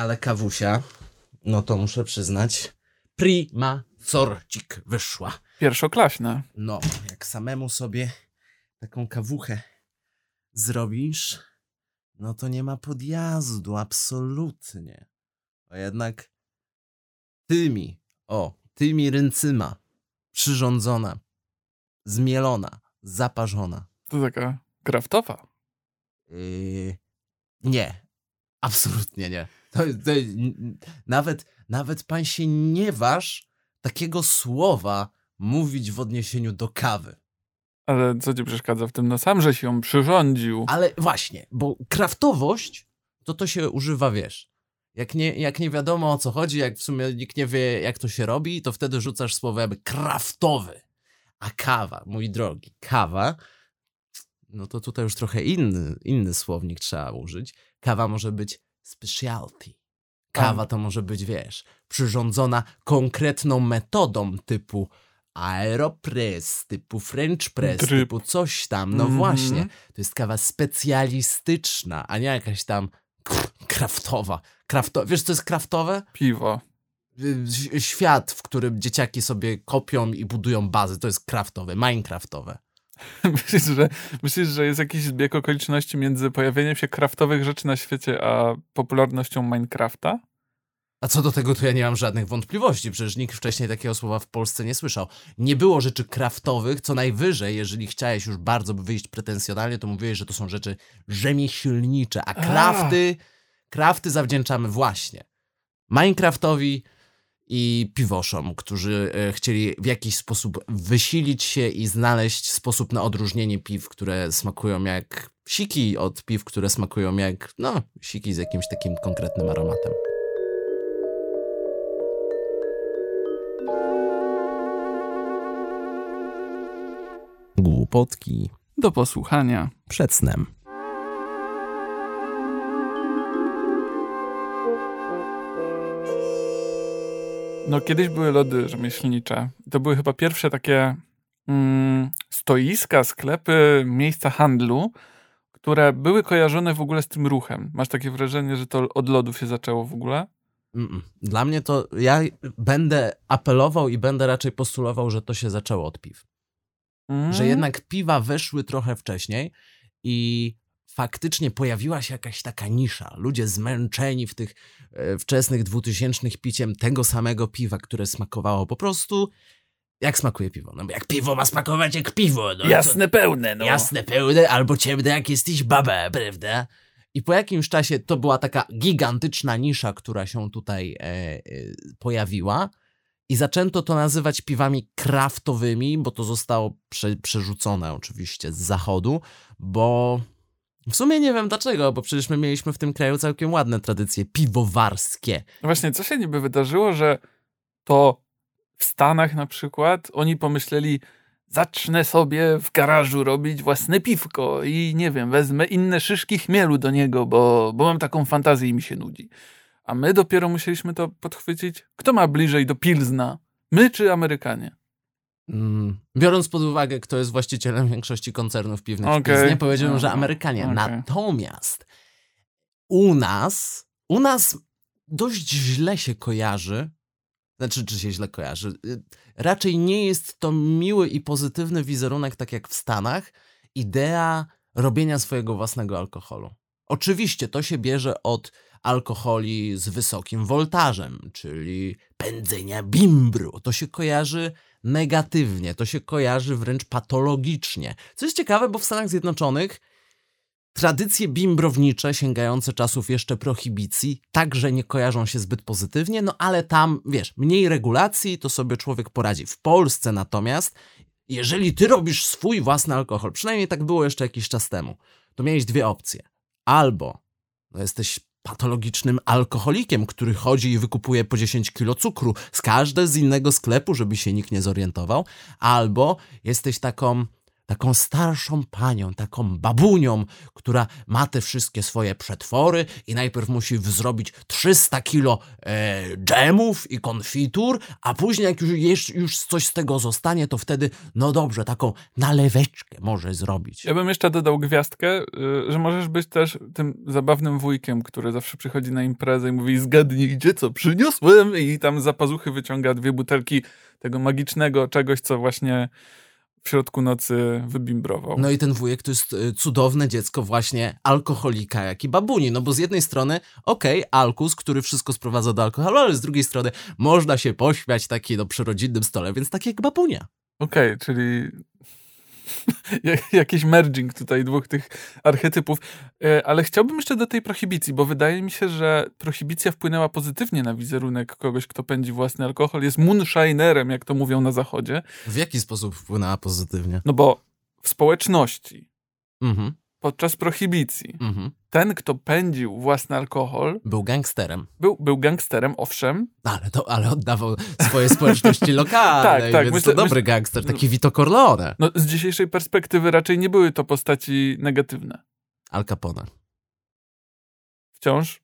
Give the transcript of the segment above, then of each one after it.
Ale kawusia, no to muszę przyznać, prima sorcik wyszła. Pierwszoklaśne. No, jak samemu sobie taką kawuchę zrobisz, no to nie ma podjazdu, absolutnie. A jednak tymi, o, tymi ręcyma przyrządzona, zmielona, zaparzona. To taka kraftowa. Yy, nie, absolutnie nie. To, to, nawet, nawet pan się nie waż takiego słowa mówić w odniesieniu do kawy. Ale co ci przeszkadza w tym? No sam żeś ją przyrządził. Ale właśnie, bo kraftowość, to to się używa, wiesz, jak nie, jak nie wiadomo o co chodzi, jak w sumie nikt nie wie jak to się robi, to wtedy rzucasz słowo jakby kraftowy. A kawa, mój drogi, kawa, no to tutaj już trochę inny, inny słownik trzeba użyć. Kawa może być specialty. Kawa to może być, wiesz, przyrządzona konkretną metodą typu aeropress, typu french press, typu coś tam. No Mhm. właśnie, to jest kawa specjalistyczna, a nie jakaś tam kraftowa. Krafto wiesz, co jest kraftowe? Piwo. Świat, w którym dzieciaki sobie kopią i budują bazy, to jest kraftowe, minecraftowe. Myślisz, że, myślisz, że jest jakiś zbieg okoliczności między pojawieniem się kraftowych rzeczy na świecie, a popularnością Minecrafta? A co do tego, to ja nie mam żadnych wątpliwości. Przecież nikt wcześniej takiego słowa w Polsce nie słyszał. Nie było rzeczy kraftowych, co najwyżej, jeżeli chciałeś już bardzo wyjść pretensjonalnie, to mówiłeś, że to są rzeczy rzemieślnicze, a krafty, krafty zawdzięczamy właśnie Minecraftowi i piwoszom, którzy e, chcieli w jakiś sposób wysilić się i znaleźć sposób na odróżnienie piw, które smakują jak siki od piw, które smakują jak, no, siki z jakimś takim konkretnym aromatem. Głupotki Do posłuchania. przed snem. No kiedyś były lody rzemieślnicze. To były chyba pierwsze takie mm, stoiska, sklepy, miejsca handlu, które były kojarzone w ogóle z tym ruchem. Masz takie wrażenie, że to od lodów się zaczęło w ogóle? Dla mnie to, ja będę apelował i będę raczej postulował, że to się zaczęło od piw. Mm. Że jednak piwa weszły trochę wcześniej i faktycznie pojawiła się jakaś taka nisza. Ludzie zmęczeni w tych e, wczesnych dwutysięcznych piciem tego samego piwa, które smakowało po prostu jak smakuje piwo. No bo jak piwo ma smakować jak piwo. No, Jasne, pełne, to, no. Jasne, pełne albo ciemne jak jesteś baba, prawda? I po jakimś czasie to była taka gigantyczna nisza, która się tutaj e, e, pojawiła. I zaczęto to nazywać piwami kraftowymi, bo to zostało prze, przerzucone oczywiście z zachodu, bo w sumie nie wiem dlaczego, bo przecież my mieliśmy w tym kraju całkiem ładne tradycje piwowarskie. No Właśnie, co się niby wydarzyło, że to w Stanach na przykład oni pomyśleli, zacznę sobie w garażu robić własne piwko i nie wiem, wezmę inne szyszki chmielu do niego, bo, bo mam taką fantazję i mi się nudzi. A my dopiero musieliśmy to podchwycić. Kto ma bliżej do Pilzna? My czy Amerykanie? Mm, Biorąc pod uwagę, kto jest właścicielem większości koncernów piwnych w Okej. Pilznie, powiedziałbym, że Aha, Amerykanie. okej. Natomiast u nas, u nas dość źle się kojarzy, znaczy, czy się źle kojarzy, y, raczej nie jest to miły i pozytywny wizerunek, tak jak w Stanach, idea robienia swojego własnego alkoholu. Oczywiście to się bierze od alkoholi z wysokim woltażem, czyli pędzenia bimbru. To się kojarzy negatywnie, to się kojarzy wręcz patologicznie. Co jest ciekawe, bo w Stanach Zjednoczonych tradycje bimbrownicze sięgające czasów jeszcze prohibicji także nie kojarzą się zbyt pozytywnie, no ale tam, wiesz, mniej regulacji, to sobie człowiek poradzi. W Polsce natomiast, jeżeli ty robisz swój własny alkohol, przynajmniej tak było jeszcze jakiś czas temu, to miałeś dwie opcje. Albo no jesteś patologicznym alkoholikiem, który chodzi i wykupuje po 10 kilo cukru z każdego z innego sklepu, żeby się nikt nie zorientował, albo jesteś taką taką starszą panią, taką babunią, która ma te wszystkie swoje przetwory i najpierw musi zrobić 300 kilo e, dżemów i konfitur, a później jak już, już coś z tego zostanie, to wtedy, no dobrze, taką naleweczkę może zrobić. Ja bym jeszcze dodał gwiazdkę, y, że możesz być też tym zabawnym wujkiem, który zawsze przychodzi na imprezę i mówi zgadnijcie, co przyniosłem i tam za pazuchy wyciąga dwie butelki tego magicznego czegoś, co właśnie w środku nocy wybimbrował. No i ten wujek to jest y, cudowne dziecko właśnie alkoholika, jak i babuni, no bo z jednej strony, okej, okay, alkus, który wszystko sprowadza do alkoholu, ale z drugiej strony można się pośmiać taki no przy rodzinnym stole, więc tak jak babunia. Okej, okay, czyli jakiś merging tutaj dwóch tych archetypów. E, ale chciałbym jeszcze do tej prohibicji, bo wydaje mi się, że prohibicja wpłynęła pozytywnie na wizerunek kogoś, kto pędzi własny alkohol. Jest moonshinerem, jak to mówią na zachodzie. W jaki sposób wpłynęła pozytywnie? No bo w społeczności mhm podczas prohibicji. Mhm. Ten, kto pędził własny alkohol. Był gangsterem. Był, był gangsterem, owszem. Ale, to, ale oddawał swoje społeczności lokalne. tak, tak. Więc myślę, to dobry gangster, taki Vito Corleone. No, z dzisiejszej perspektywy raczej nie były to postaci negatywne. Al Capone. Wciąż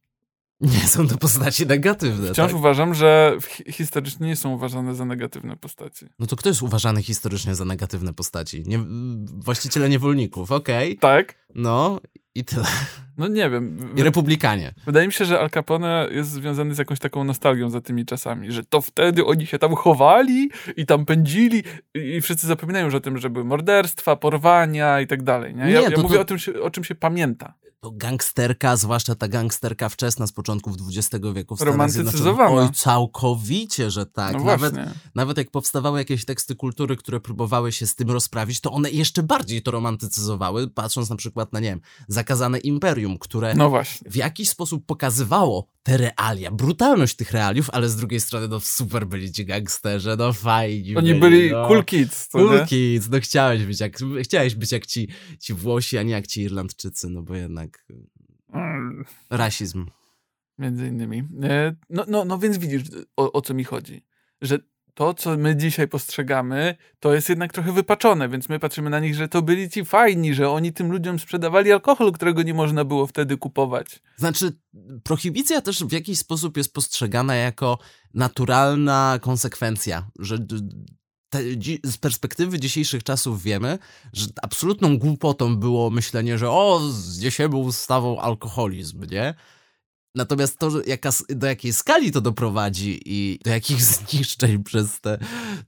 nie są to postaci negatywne. Wciąż tak? uważam, że historycznie nie są uważane za negatywne postaci. No to kto jest uważany historycznie za negatywne postaci? Nie, właściciele niewolników, okej. Okay. Tak. No i tyle. No nie wiem. I republikanie. Wydaje mi się, że Al Capone jest związany z jakąś taką nostalgią za tymi czasami, że to wtedy oni się tam chowali i tam pędzili i wszyscy zapominają już o tym, że były morderstwa, porwania i tak dalej. Nie? Ja, nie, ja mówię to... o tym, o czym się pamięta to gangsterka, zwłaszcza ta gangsterka wczesna z początków XX wieku w Romantycyzowana. Oj, całkowicie, że tak. No nawet, nawet jak powstawały jakieś teksty kultury, które próbowały się z tym rozprawić, to one jeszcze bardziej to romantycyzowały, patrząc na przykład na, nie wiem, Zakazane Imperium, które no w jakiś sposób pokazywało te realia, brutalność tych realiów, ale z drugiej strony no super byli ci gangsterzy, no fajni Oni byli, byli no. cool kids. Cool nie? kids, no chciałeś być jak, chciałeś być jak ci, ci Włosi, a nie jak ci Irlandczycy, no bo jednak mm. rasizm. Między innymi. E, no, no, no więc widzisz, o, o co mi chodzi. Że to, co my dzisiaj postrzegamy, to jest jednak trochę wypaczone, więc my patrzymy na nich, że to byli ci fajni, że oni tym ludziom sprzedawali alkohol, którego nie można było wtedy kupować. Znaczy, prohibicja też w jakiś sposób jest postrzegana jako naturalna konsekwencja, że te, z perspektywy dzisiejszych czasów wiemy, że absolutną głupotą było myślenie, że o, z dziesięciu ustawą alkoholizm, nie? Natomiast to, jaka, do jakiej skali to doprowadzi i do jakich zniszczeń przez te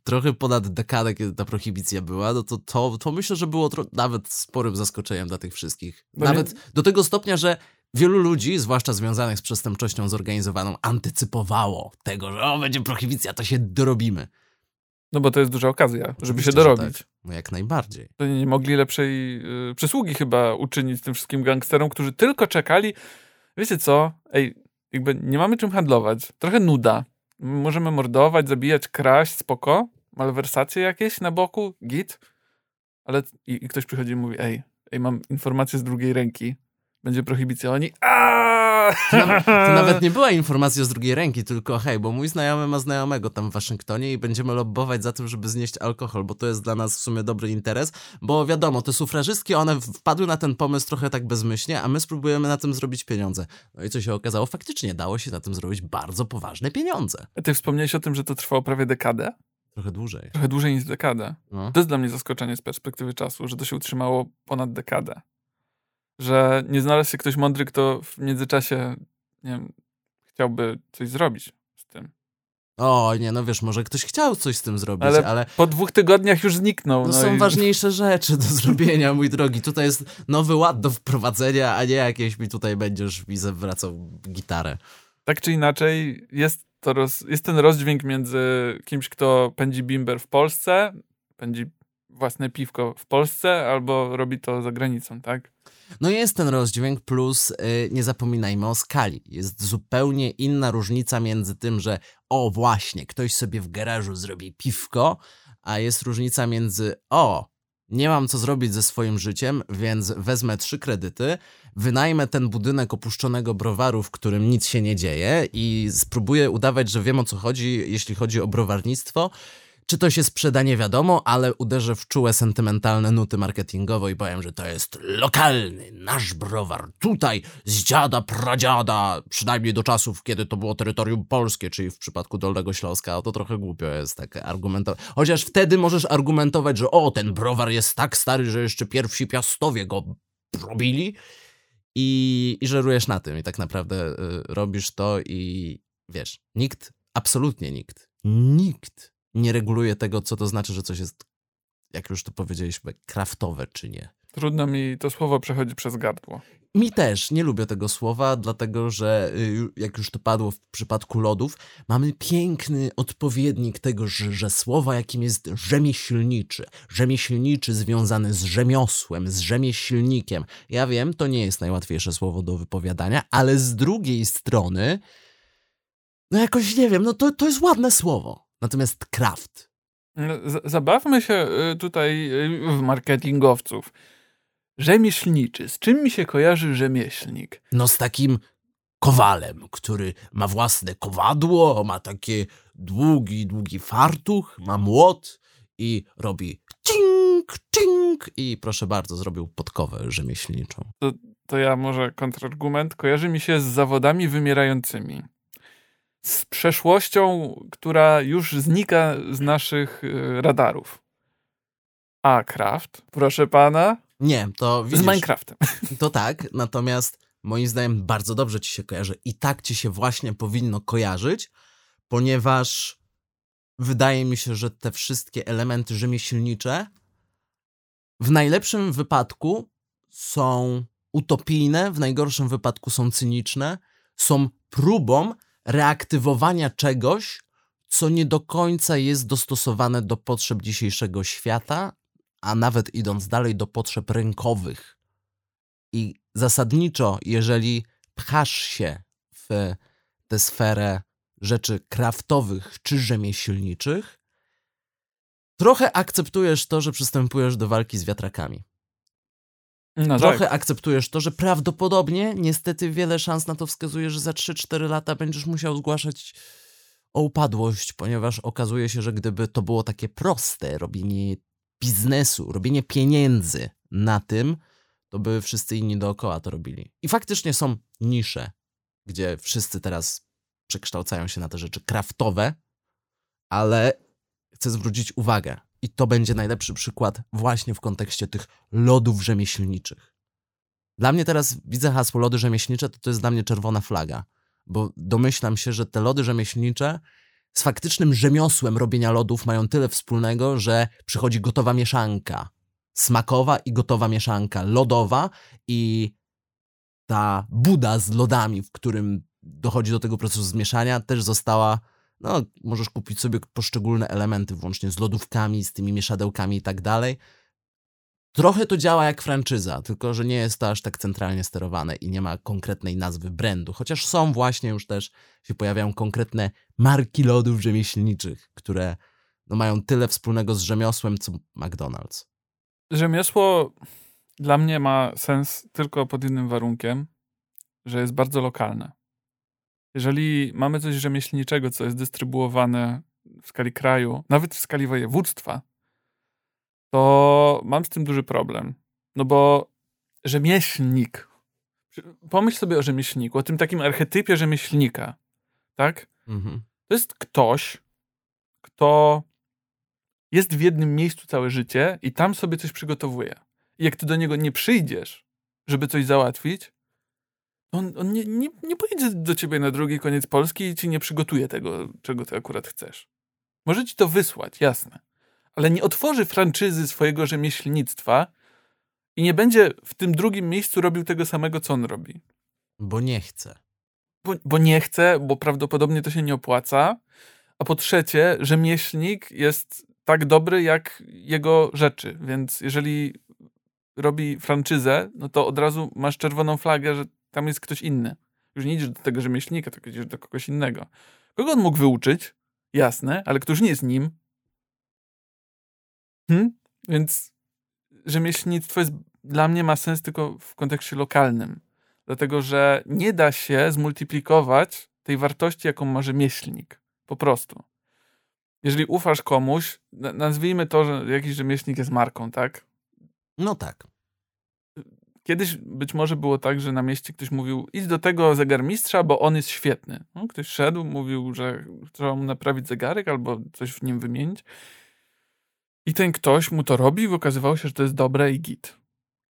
trochę ponad dekadę, kiedy ta prohibicja była, no to, to, to myślę, że było nawet sporym zaskoczeniem dla tych wszystkich. Bo nawet nie... do tego stopnia, że wielu ludzi, zwłaszcza związanych z przestępczością zorganizowaną, antycypowało tego, że o, będzie prohibicja, to się dorobimy. No bo to jest duża okazja, żeby się dorobić. Tak. No jak najbardziej. To nie mogli lepszej y, przysługi chyba uczynić tym wszystkim gangsterom, którzy tylko czekali, wiecie co, ej, jakby nie mamy czym handlować, trochę nuda. Możemy mordować, zabijać, kraść, spoko, malwersacje jakieś na boku, git, ale i, i ktoś przychodzi i mówi, ej, ej, mam informację z drugiej ręki, będzie prohibicja, oni to nawet, to nawet, nie była informacja z drugiej ręki, tylko hej, bo mój znajomy ma znajomego tam w Waszyngtonie i będziemy lobbować za tym, żeby znieść alkohol, bo to jest dla nas w sumie dobry interes, bo wiadomo, te sufrażystki, one wpadły na ten pomysł trochę tak bezmyślnie, a my spróbujemy na tym zrobić pieniądze. No i co się okazało? Faktycznie dało się na tym zrobić bardzo poważne pieniądze. A ty wspomniałeś o tym, że to trwało prawie dekadę? Trochę dłużej. Trochę dłużej niż dekadę. No. To jest dla mnie zaskoczenie z perspektywy czasu, że to się utrzymało ponad dekadę że nie znalazł się ktoś mądry, kto w międzyczasie nie wiem, chciałby coś zrobić z tym. O, nie, no wiesz, może ktoś chciał coś z tym zrobić, ale... ale... po dwóch tygodniach już zniknął. No, no są i... ważniejsze rzeczy do zrobienia, mój drogi. Tutaj jest nowy ład do wprowadzenia, a nie jakieś mi tutaj będziesz mi zawracał gitarę. Tak czy inaczej, jest, to roz... jest ten rozdźwięk między kimś, kto pędzi bimber w Polsce, pędzi własne piwko w Polsce, albo robi to za granicą, tak? No jest ten rozdźwięk, plus yy, nie zapominajmy o skali. Jest zupełnie inna różnica między tym, że o właśnie, ktoś sobie w garażu zrobi piwko, a jest różnica między o, nie mam co zrobić ze swoim życiem, więc wezmę trzy kredyty, wynajmę ten budynek opuszczonego browaru, w którym nic się nie dzieje i spróbuję udawać, że wiem o co chodzi, jeśli chodzi o browarnictwo Czy to się sprzeda, nie wiadomo, ale uderzę w czułe, sentymentalne nuty marketingowe i powiem, że to jest lokalny, nasz browar, tutaj, z dziada, pradziada, przynajmniej do czasów, kiedy to było terytorium polskie, czyli w przypadku Dolnego Śląska, to trochę głupio jest tak argumentować. Chociaż wtedy możesz argumentować, że o, ten browar jest tak stary, że jeszcze pierwsi piastowie go robili i, i żerujesz na tym i tak naprawdę y, robisz to i wiesz, nikt, absolutnie nikt, nikt nie reguluje tego, co to znaczy, że coś jest, jak już to powiedzieliśmy, kraftowe czy nie. Trudno mi to słowo przechodzi przez gardło. Mi też nie lubię tego słowa, dlatego że y, jak już to padło w przypadku lodów, mamy piękny odpowiednik tego, że, że słowa, jakim jest rzemieślniczy. Rzemieślniczy związany z rzemiosłem, z rzemieślnikiem. Ja wiem, to nie jest najłatwiejsze słowo do wypowiadania, ale z drugiej strony, no jakoś nie wiem, no to, to jest ładne słowo. Natomiast kraft. No, zabawmy się y, tutaj y, w marketingowców. Rzemieślniczy. Z czym mi się kojarzy rzemieślnik? No z takim kowalem, który ma własne kowadło, ma takie długi, długi fartuch, ma młot i robi cink, cink i proszę bardzo, zrobił podkowę rzemieślniczą. To, to ja może kontrargument. Kojarzy mi się z zawodami wymierającymi z przeszłością, która już znika z naszych y, radarów. A Craft, proszę pana? Nie, to widzisz, Z Minecraftem. To tak, natomiast moim zdaniem bardzo dobrze ci się kojarzy i tak ci się właśnie powinno kojarzyć, ponieważ wydaje mi się, że te wszystkie elementy rzemieślnicze w najlepszym wypadku są utopijne, w najgorszym wypadku są cyniczne, są próbą reaktywowania czegoś, co nie do końca jest dostosowane do potrzeb dzisiejszego świata, a nawet idąc dalej do potrzeb rynkowych. I zasadniczo, jeżeli pchasz się w tę sferę rzeczy kraftowych czy rzemieślniczych, trochę akceptujesz to, że przystępujesz do walki z wiatrakami. No Trochę tak. akceptujesz to, że prawdopodobnie, niestety wiele szans na to wskazuje, że za 3-4 lata będziesz musiał zgłaszać o upadłość, ponieważ okazuje się, że gdyby to było takie proste, robienie biznesu, robienie pieniędzy na tym, to by wszyscy inni dookoła to robili. I faktycznie są nisze, gdzie wszyscy teraz przekształcają się na te rzeczy kraftowe, ale chcę zwrócić uwagę, i to będzie najlepszy przykład właśnie w kontekście tych lodów rzemieślniczych. Dla mnie teraz widzę hasło lody rzemieślnicze, to to jest dla mnie czerwona flaga, bo domyślam się, że te lody rzemieślnicze z faktycznym rzemiosłem robienia lodów mają tyle wspólnego, że przychodzi gotowa mieszanka. Smakowa i gotowa mieszanka lodowa i ta buda z lodami, w którym dochodzi do tego procesu zmieszania, też została no, możesz kupić sobie poszczególne elementy, włącznie z lodówkami, z tymi mieszadełkami i tak dalej. Trochę to działa jak franczyza, tylko że nie jest to aż tak centralnie sterowane i nie ma konkretnej nazwy brandu, chociaż są właśnie już też, się pojawiają konkretne marki lodów rzemieślniczych, które no, mają tyle wspólnego z rzemiosłem, co McDonald's. Rzemiosło dla mnie ma sens tylko pod jednym warunkiem, że jest bardzo lokalne. Jeżeli mamy coś rzemieślniczego, co jest dystrybuowane w skali kraju, nawet w skali województwa, to mam z tym duży problem. No bo rzemieślnik, pomyśl sobie o rzemieślniku, o tym takim archetypie rzemieślnika, tak? Mhm. To jest ktoś, kto jest w jednym miejscu całe życie i tam sobie coś przygotowuje. I jak ty do niego nie przyjdziesz, żeby coś załatwić, on, on nie, nie, nie pojedzie do ciebie na drugi koniec Polski i ci nie przygotuje tego, czego ty akurat chcesz. Może ci to wysłać, jasne. Ale nie otworzy franczyzy swojego rzemieślnictwa i nie będzie w tym drugim miejscu robił tego samego, co on robi. Bo nie chce. Bo, bo nie chce, bo prawdopodobnie to się nie opłaca. A po trzecie, rzemieślnik jest tak dobry jak jego rzeczy, więc jeżeli robi franczyzę, no to od razu masz czerwoną flagę, że tam jest ktoś inny. Już nie idziesz do tego rzemieślnika, tylko idziesz do kogoś innego. Kogo on mógł wyuczyć? Jasne, ale któż nie jest nim? Hmm? Więc rzemieślnictwo jest, dla mnie ma sens tylko w kontekście lokalnym. Dlatego, że nie da się zmultiplikować tej wartości, jaką ma rzemieślnik. Po prostu. jeżeli ufasz komuś, nazwijmy to, że jakiś rzemieślnik jest marką, tak? No tak. Kiedyś być może było tak, że na mieście ktoś mówił idź do tego zegarmistrza, bo on jest świetny. No, ktoś szedł, mówił, że trzeba mu naprawić zegarek albo coś w nim wymienić. I ten ktoś mu to robił i okazywało się, że to jest dobre i git.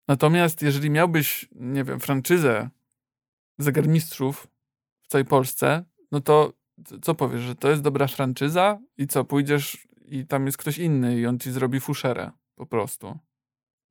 Natomiast jeżeli miałbyś, nie wiem, franczyzę zegarmistrzów w całej Polsce, no to co powiesz, że to jest dobra franczyza i co, pójdziesz i tam jest ktoś inny i on ci zrobi fuszerę po prostu.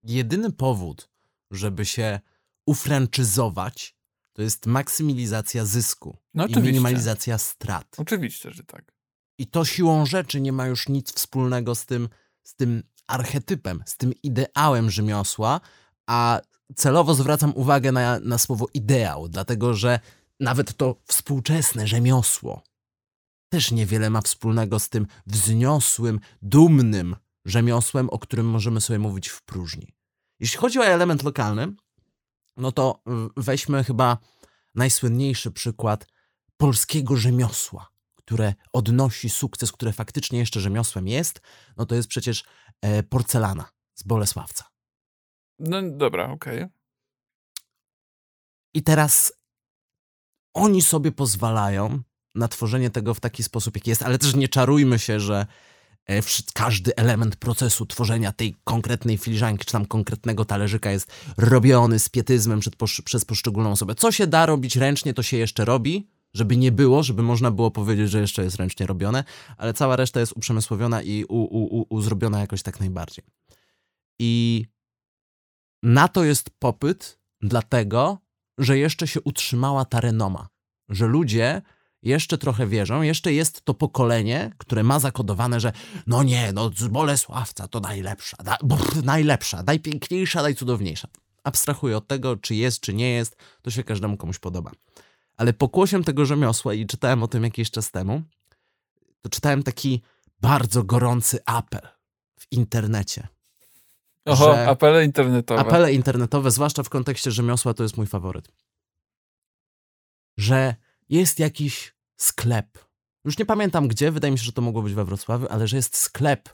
Jedyny powód, żeby się ufranczyzować, to jest maksymalizacja zysku no i minimalizacja strat. Oczywiście, że tak. I to siłą rzeczy nie ma już nic wspólnego z tym, z tym archetypem, z tym ideałem rzemiosła, a celowo zwracam uwagę na, na słowo ideał, dlatego że nawet to współczesne rzemiosło też niewiele ma wspólnego z tym wzniosłym, dumnym rzemiosłem, o którym możemy sobie mówić w próżni. Jeśli chodzi o element lokalny, no to weźmy chyba najsłynniejszy przykład polskiego rzemiosła, które odnosi sukces, które faktycznie jeszcze rzemiosłem jest, no to jest przecież e, porcelana z Bolesławca. No dobra, okej. Okay. I teraz oni sobie pozwalają na tworzenie tego w taki sposób, jaki jest, ale też nie czarujmy się, że każdy element procesu tworzenia tej konkretnej filiżanki, czy tam konkretnego talerzyka jest robiony z pietyzmem przed, przez poszczególną osobę. Co się da robić ręcznie, to się jeszcze robi, żeby nie było, żeby można było powiedzieć, że jeszcze jest ręcznie robione, ale cała reszta jest uprzemysłowiona i u, u, u, u zrobiona jakoś tak najbardziej. I na to jest popyt, dlatego, że jeszcze się utrzymała ta renoma, że ludzie jeszcze trochę wierzą, jeszcze jest to pokolenie, które ma zakodowane, że no nie, no z Bolesławca to najlepsza, da, brr, najlepsza, najpiękniejsza, najcudowniejsza. Abstrahuję od tego, czy jest, czy nie jest, to się każdemu komuś podoba. Ale pokłosiem tego rzemiosła i czytałem o tym jakiś czas temu, to czytałem taki bardzo gorący apel w internecie. Oho, apele internetowe. Apele internetowe, zwłaszcza w kontekście rzemiosła, to jest mój faworyt. Że jest jakiś sklep. Już nie pamiętam gdzie, wydaje mi się, że to mogło być we Wrocławiu, ale że jest sklep,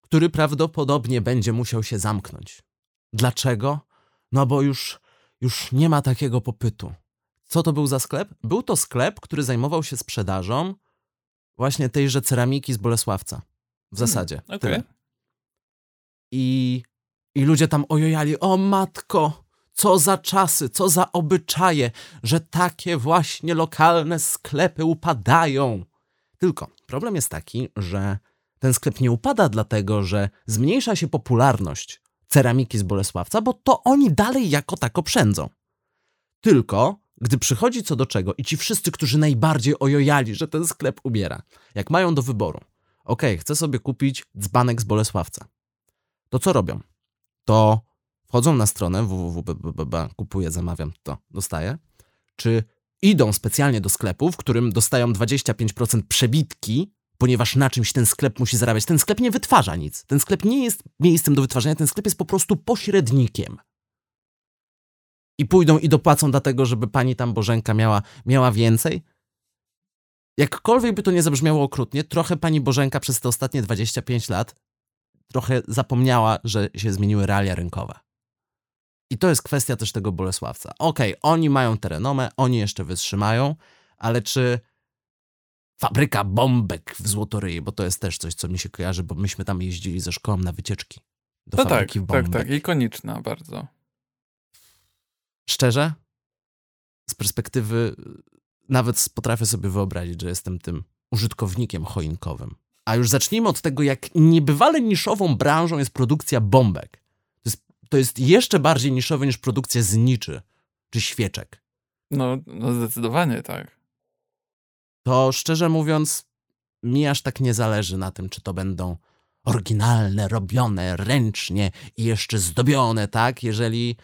który prawdopodobnie będzie musiał się zamknąć. Dlaczego? No bo już, już nie ma takiego popytu. Co to był za sklep? Był to sklep, który zajmował się sprzedażą właśnie tejże ceramiki z Bolesławca. W hmm, zasadzie. Hmm, okay. I, I ludzie tam ojojali, o matko, co za czasy, co za obyczaje, że takie właśnie lokalne sklepy upadają. Tylko problem jest taki, że ten sklep nie upada dlatego, że zmniejsza się popularność ceramiki z Bolesławca, bo to oni dalej jako tako przędzą. Tylko gdy przychodzi co do czego i ci wszyscy, którzy najbardziej ojojali, że ten sklep ubiera, jak mają do wyboru, ok, chcę sobie kupić dzbanek z Bolesławca, to co robią? To wchodzą na stronę www, kupuję, zamawiam, to dostaję, czy idą specjalnie do sklepu, w którym dostają 25% przebitki, ponieważ na czymś ten sklep musi zarabiać. Ten sklep nie wytwarza nic. Ten sklep nie jest miejscem do wytwarzania, ten sklep jest po prostu pośrednikiem. I pójdą i dopłacą dlatego, żeby pani tam Bożenka miała, miała więcej. Jakkolwiek by to nie zabrzmiało okrutnie, trochę pani Bożenka przez te ostatnie 25 lat trochę zapomniała, że się zmieniły realia rynkowe. I to jest kwestia też tego Bolesławca. Okej, okay, oni mają tę renomę, oni jeszcze wytrzymają, ale czy fabryka bombek w Złotoryi, bo to jest też coś, co mi się kojarzy, bo myśmy tam jeździli ze szkołą na wycieczki do no fabryki tak, bombek. Tak, tak, ikoniczna bardzo. Szczerze, z perspektywy nawet potrafię sobie wyobrazić, że jestem tym użytkownikiem choinkowym. A już zacznijmy od tego, jak niebywale niszową branżą jest produkcja bombek to jest jeszcze bardziej niszowe niż produkcja zniczy czy świeczek. No, no zdecydowanie tak. To szczerze mówiąc, mi aż tak nie zależy na tym, czy to będą oryginalne, robione ręcznie i jeszcze zdobione, tak? Jeżeli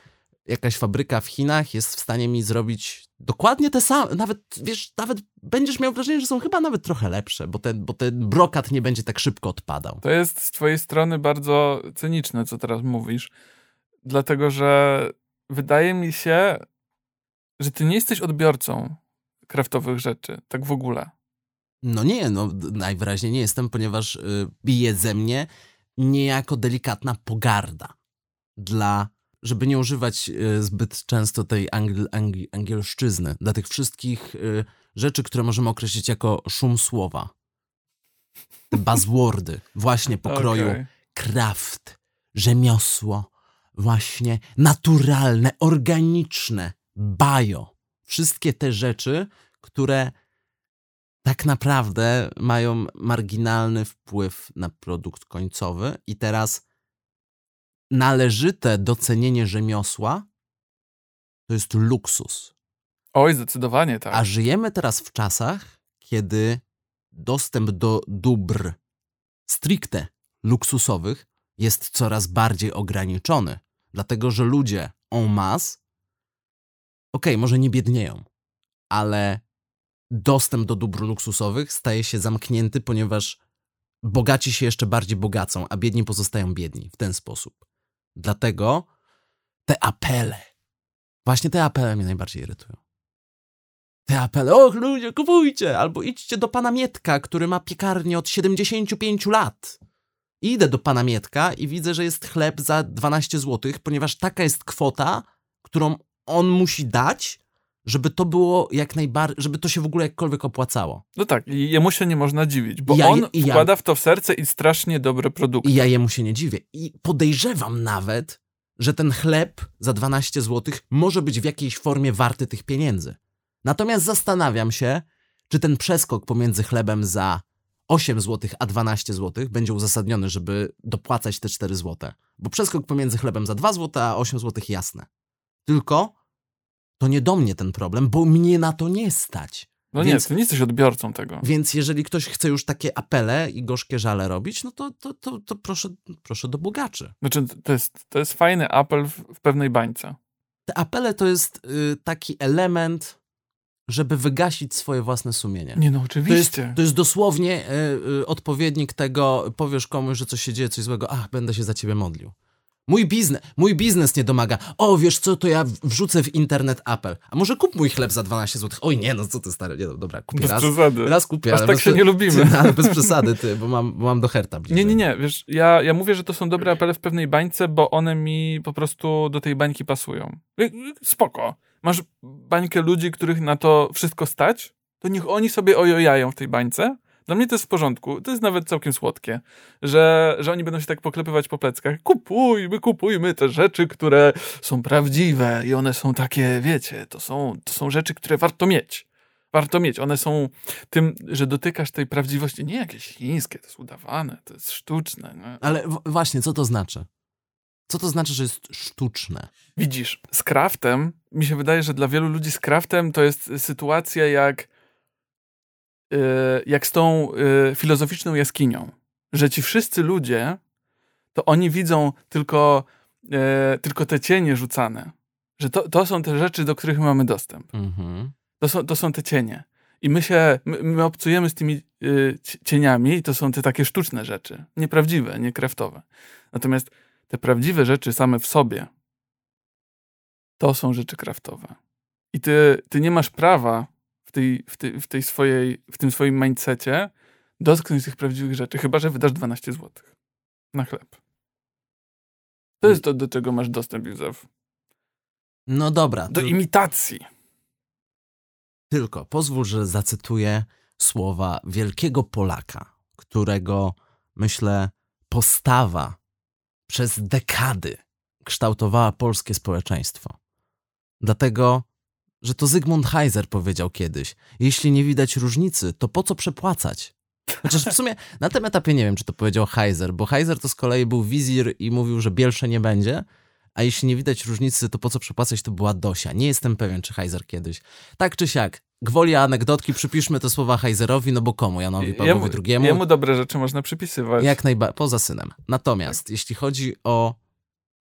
jakaś fabryka w Chinach jest w stanie mi zrobić dokładnie te same, nawet, wiesz, nawet będziesz miał wrażenie, że są chyba nawet trochę lepsze, bo ten, bo ten brokat nie będzie tak szybko odpadał. To jest z twojej strony bardzo cyniczne, co teraz mówisz, dlatego że wydaje mi się, że ty nie jesteś odbiorcą kraftowych rzeczy, tak w ogóle. No nie, no najwyraźniej nie jestem, ponieważ y, bije ze mnie niejako delikatna pogarda dla, żeby nie używać y, zbyt często tej angl, angl, angielszczyzny, dla tych wszystkich y, rzeczy, które możemy określić jako szum słowa. Te buzzwordy, właśnie pokroju Okej. kraft, rzemiosło, właśnie naturalne, organiczne, bio. Wszystkie te rzeczy, które tak naprawdę mają marginalny wpływ na produkt końcowy i teraz należyte docenienie rzemiosła to jest luksus. Oj, zdecydowanie tak. A żyjemy teraz w czasach, kiedy dostęp do dóbr stricte luksusowych jest coraz bardziej ograniczony, dlatego że ludzie en masse, okej, może nie biednieją, ale dostęp do dóbr luksusowych staje się zamknięty, ponieważ bogaci się jeszcze bardziej bogacą, a biedni pozostają biedni w ten sposób. Dlatego te apele, właśnie te apele mnie najbardziej irytują. Te apele, och ludzie, kupujcie, albo idźcie do pana Mietka, który ma piekarnię od 75 lat. Idę do pana Mietka i widzę, że jest chleb za 12 zł, ponieważ taka jest kwota, którą on musi dać, żeby to było jak najbardziej, żeby to się w ogóle jakkolwiek opłacało. No tak, i jemu się nie można dziwić, bo Ja- on wkłada w to w serce i strasznie dobre produkty. I ja jemu się nie dziwię. I podejrzewam nawet, że ten chleb za 12 zł może być w jakiejś formie warty tych pieniędzy. Natomiast zastanawiam się, czy ten przeskok pomiędzy chlebem za 8 zł a 12 zł będzie uzasadniony, żeby dopłacać te 4 zł. Bo przeskok pomiędzy chlebem za 2 zł a 8 zł jasne. Tylko to nie do mnie ten problem, bo mnie na to nie stać. No Więc- nie, ty nie jesteś odbiorcą tego. Więc jeżeli ktoś chce już takie apele i gorzkie żale robić, no to, to, to, to proszę, proszę do bogaczy. Znaczy, to jest, to jest fajny apel w, w pewnej bańce. Te apele to jest y, taki element, żeby wygasić swoje własne sumienie. Nie no, To jest, oczywiście. to jest dosłownie y, y, odpowiednik tego, powiesz komuś, że coś się dzieje, coś złego, ach, będę się za ciebie modlił. Mój biznes, mój biznes nie domaga. O, wiesz co, to ja wrzucę w internet apel. A może kup mój chleb za 12 zł? Oj, nie, no co ty stary, nie, no, dobra, kupię Bez raz. przesady. Raz kupię, Aż ale tak bez się nie lubimy. Ty, ale bez przesady, ty, bo mam, bo mam do herta bliżej. Nie, nie, nie, wiesz, ja, ja mówię, że to są dobre apele w pewnej bańce, bo one mi po prostu do tej bańki pasują. Y, y, Spoko. Masz bańkę ludzi, których na to wszystko stać, to niech oni sobie ojojają w tej bańce. Dla mnie to jest w porządku. To jest nawet całkiem słodkie, że, że oni będą się tak poklepywać po pleckach. Kupujmy, kupujmy te rzeczy, które są prawdziwe i one są takie, wiecie, to są, to są rzeczy, które warto mieć. Warto mieć. One są tym, że dotykasz tej prawdziwości. Nie jakieś chińskie, to jest udawane, to jest sztuczne. Nie? Ale właśnie, co to znaczy? Co to znaczy, że jest sztuczne? Widzisz, z craftem, mi się wydaje, że dla wielu ludzi z craftem to jest sytuacja jak, yy, jak z tą yy, filozoficzną jaskinią. Że ci wszyscy ludzie, to oni widzą tylko, yy, tylko te cienie rzucane. Że to, to są te rzeczy, do których my mamy dostęp. Mhm. To są, to są te cienie. I my się, my, my obcujemy z tymi y, ci- cieniami i to są te takie sztuczne rzeczy. Nieprawdziwe, nie kraftowe. Natomiast te prawdziwe rzeczy same w sobie to są rzeczy kraftowe. I ty, ty nie masz prawa w, tej, w, tej, w, tej swojej, w tym swoim mindsetie dotknąć tych prawdziwych rzeczy, chyba że wydasz 12 zł na chleb. To jest to, do czego masz dostęp, Józef. No dobra, Do imitacji. tylko pozwól, że zacytuję słowa wielkiego Polaka, którego, myślę, postawa przez dekady kształtowała polskie społeczeństwo. Dlatego, że to Zygmunt Heiser powiedział kiedyś: Jeśli nie widać różnicy, to po co przepłacać? Chociaż w sumie na tym etapie nie wiem, czy to powiedział Heiser, bo Heiser to z kolei był wizir i mówił, że bielsze nie będzie, a jeśli nie widać różnicy, to po co przepłacać, to była Dosia. Nie jestem pewien, czy Heiser kiedyś. Tak czy siak, gwoli anegdotki, przypiszmy te słowa Heiserowi, no bo komu? Janowi Pawłowi II? jemu dobre rzeczy można przypisywać. Jak najbardziej, poza synem. Natomiast jeśli chodzi o,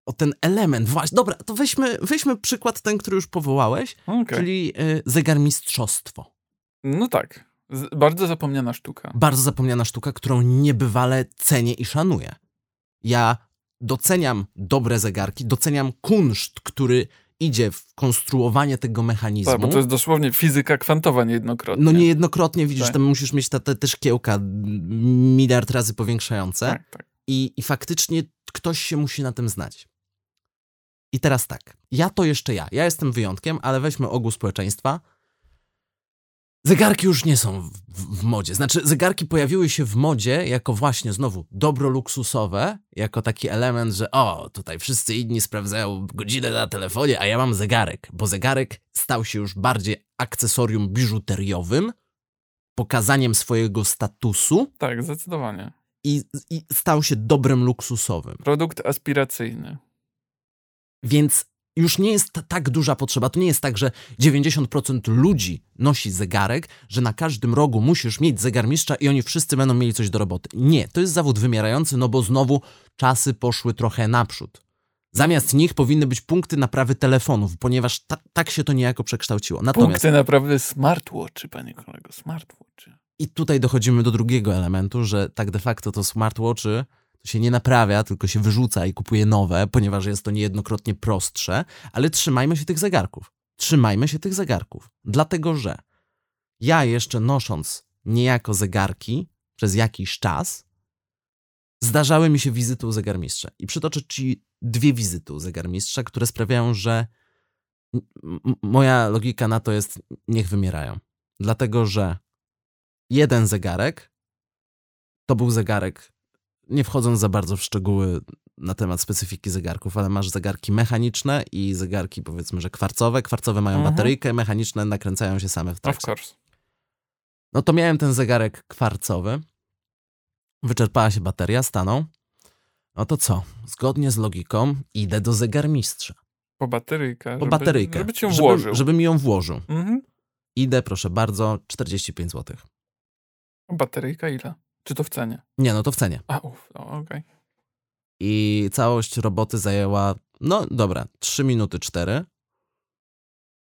o ten element, właśnie, dobra, to weźmy, weźmy przykład ten, który już powołałeś, Okej. czyli y, zegarmistrzostwo. No tak. Z, bardzo zapomniana sztuka. Bardzo zapomniana sztuka, którą niebywale cenię i szanuję. Ja doceniam dobre zegarki, doceniam kunszt, który idzie w konstruowanie tego mechanizmu. Tak, bo to jest dosłownie fizyka kwantowa niejednokrotnie. No niejednokrotnie widzisz, Tak. tam musisz mieć te, te, szkiełka miliard razy powiększające Tak, tak. i, i faktycznie ktoś się musi na tym znać. I teraz tak, ja to jeszcze ja. Ja jestem wyjątkiem, ale weźmy ogół społeczeństwa. Zegarki już nie są w, w, w modzie. Znaczy, zegarki pojawiły się w modzie jako właśnie znowu dobro luksusowe, jako taki element, że o, tutaj wszyscy inni sprawdzają godzinę na telefonie, a ja mam zegarek, bo zegarek stał się już bardziej akcesorium biżuteriowym, pokazaniem swojego statusu Tak, zdecydowanie. i, i stał się dobrem luksusowym. Produkt aspiracyjny. Więc już nie jest ta, tak duża potrzeba. To nie jest tak, że 90% ludzi nosi zegarek, że na każdym rogu musisz mieć zegarmistrza i oni wszyscy będą mieli coś do roboty. Nie, to jest zawód wymierający, no bo znowu czasy poszły trochę naprzód. Zamiast nich powinny być punkty naprawy telefonów, ponieważ ta, tak się to niejako przekształciło. Natomiast Punkty naprawdę smartwatchy, panie kolego, smartwatchy. i tutaj dochodzimy do drugiego elementu, że tak de facto to smartwatchy to się nie naprawia, tylko się wyrzuca i kupuje nowe, ponieważ jest to niejednokrotnie prostsze, ale trzymajmy się tych zegarków. Trzymajmy się tych zegarków. Dlatego, że ja jeszcze nosząc niejako zegarki przez jakiś czas, zdarzały mi się wizyty u zegarmistrza. I przytoczę ci dwie wizyty u zegarmistrza, które sprawiają, że moja logika na to jest niech wymierają. Dlatego, że jeden zegarek to był zegarek, nie wchodząc za bardzo w szczegóły na temat specyfiki zegarków, ale masz zegarki mechaniczne i zegarki powiedzmy, że kwarcowe. Kwarcowe mają Mhm. bateryjkę, mechaniczne nakręcają się same w Of trakcie. course. No to miałem ten zegarek kwarcowy. Wyczerpała się bateria, stanął. No to co? Zgodnie z logiką idę do zegarmistrza. Po bateryjkę. Po żeby, bateryjkę. Żeby ci ją żeby, włożył. Żeby mi ją włożył. Mhm. Idę, proszę bardzo, 45 zł. Bateryjka ile? Czy to w cenie? Nie, no to w cenie. A, uff, no, okej. I całość roboty zajęła, no dobra, 3 minuty 4.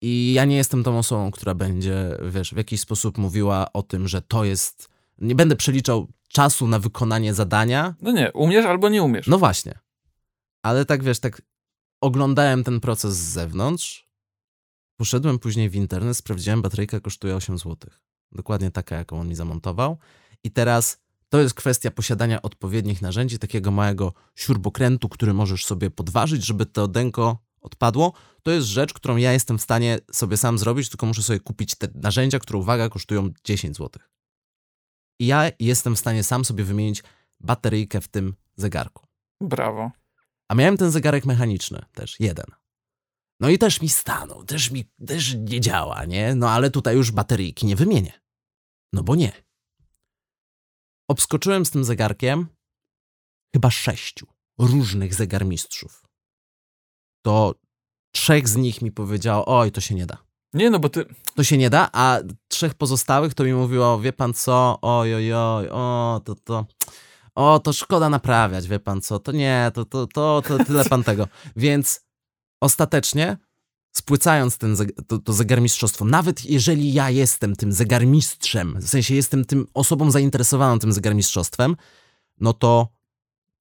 I ja nie jestem tą osobą, która będzie, wiesz, w jakiś sposób mówiła o tym, że to jest. Nie będę przeliczał czasu na wykonanie zadania. No nie, umiesz albo nie umiesz. No właśnie. Ale tak wiesz, tak oglądałem ten proces z zewnątrz. Poszedłem później w internet, sprawdziłem, bateryjka kosztuje 8 zł. Dokładnie taka, jaką on mi zamontował. I teraz to jest kwestia posiadania odpowiednich narzędzi, takiego małego śrubokrętu, który możesz sobie podważyć, żeby to denko odpadło. To jest rzecz, którą ja jestem w stanie sobie sam zrobić, tylko muszę sobie kupić te narzędzia, które, uwaga, kosztują 10 zł. I ja jestem w stanie sam sobie wymienić bateryjkę w tym zegarku. Brawo. A miałem ten zegarek mechaniczny też, jeden. No i też mi stanął, też mi też nie działa, nie? No ale tutaj już bateryjki nie wymienię. No bo nie. Obskoczyłem z tym zegarkiem chyba sześciu różnych zegarmistrzów. To trzech z nich mi powiedziało, oj, to się nie da. Nie, no bo ty... To się nie da, a trzech pozostałych to mi mówiło, wie pan co, oj, oj, oj, o, to, to, o, to szkoda naprawiać, wie pan co, to nie, to, to, to, to tyle pan tego. Więc ostatecznie, spłycając ten, to, to zegarmistrzostwo, nawet jeżeli ja jestem tym zegarmistrzem, w sensie jestem tym osobą zainteresowaną tym zegarmistrzostwem, no to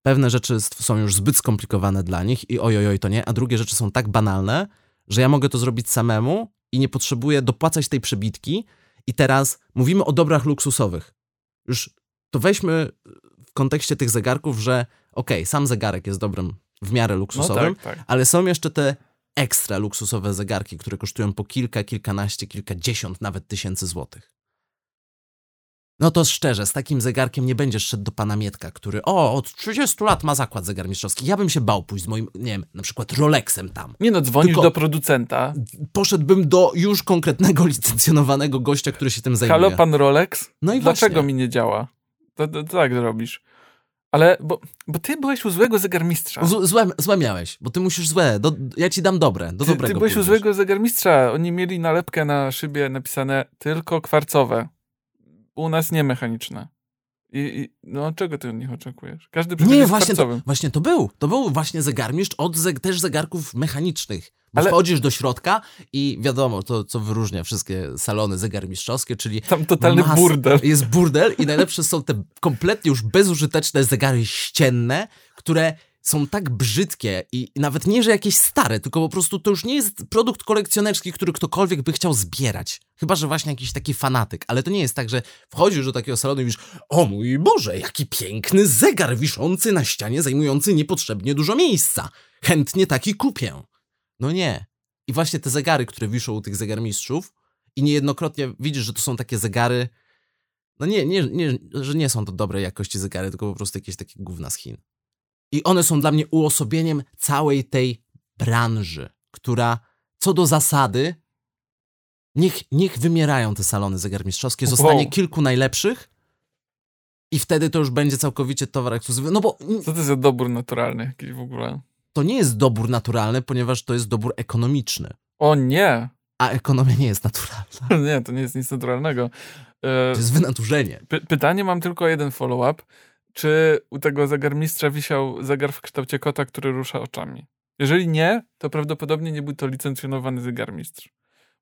pewne rzeczy są już zbyt skomplikowane dla nich i oj, oj, to nie, a drugie rzeczy są tak banalne, że ja mogę to zrobić samemu i nie potrzebuję dopłacać tej przebitki. I teraz mówimy o dobrach luksusowych. Już to weźmy w kontekście tych zegarków, że okej, sam zegarek jest dobrym w miarę No luksusowym, tak, tak. ale są jeszcze te ekstra luksusowe zegarki, które kosztują po kilka, kilkanaście, kilkadziesiąt nawet tysięcy złotych. No to szczerze, z takim zegarkiem nie będziesz szedł do pana Mietka, który o, od 30 lat ma zakład zegarmistrzowski. Ja bym się bał pójść z moim, nie wiem, na przykład Rolexem tam. Nie no, dzwonisz Tylko- do producenta. Poszedłbym do już konkretnego licencjonowanego gościa, który się tym zajmuje. Halo, pan Rolex? No i Dlaczego właśnie. mi nie działa? To, to, to tak robisz. Ale, bo, bo ty byłeś u złego zegarmistrza. Z, złe, złe miałeś, bo ty musisz złe. Do, ja ci dam dobre, do Ty, dobrego. ty byłeś u pójdziesz. złego zegarmistrza. Oni mieli nalepkę na szybie napisane tylko kwarcowe. U nas nie mechaniczne. I, i no czego ty od nich oczekujesz? Każdy przecież Nie, właśnie to, właśnie to był. To był właśnie zegarmistrz od zeg, też zegarków mechanicznych. Bo Ale- wchodzisz do środka i wiadomo, to co wyróżnia wszystkie salony zegarmistrzowskie, czyli Tam totalny mas- burdel. Jest burdel i najlepsze są te kompletnie już bezużyteczne zegary ścienne, które są tak brzydkie i nawet nie, że jakieś stare, tylko po prostu to już nie jest produkt kolekcjonerski, który ktokolwiek by chciał zbierać. Chyba, że właśnie jakiś taki fanatyk. Ale to nie jest tak, że wchodzisz do takiego salonu i mówisz o mój Boże, jaki piękny zegar wiszący na ścianie, zajmujący niepotrzebnie dużo miejsca. Chętnie taki kupię. No nie. I właśnie te zegary, które wiszą u tych zegarmistrzów i niejednokrotnie widzisz, że to są takie zegary, no nie, nie, nie, że nie są to dobrej jakości zegary, tylko po prostu jakieś takie gówna z Chin. I one są dla mnie uosobieniem całej tej branży, która co do zasady, niech, niech wymierają te salony zegarmistrzowskie, zostanie Wow. kilku najlepszych i wtedy to już będzie całkowicie towar ekskluzywny. No bo Co to jest za dobór naturalny jakiś w ogóle? to nie jest dobór naturalny, ponieważ to jest dobór ekonomiczny. O nie! A ekonomia nie jest naturalna. Nie, to nie jest nic naturalnego. E, To jest wynaturzenie. Py- pytanie mam tylko jeden follow-up. Czy u tego zegarmistrza wisiał zegar w kształcie kota, który rusza oczami? Jeżeli nie, to prawdopodobnie nie był to licencjonowany zegarmistrz.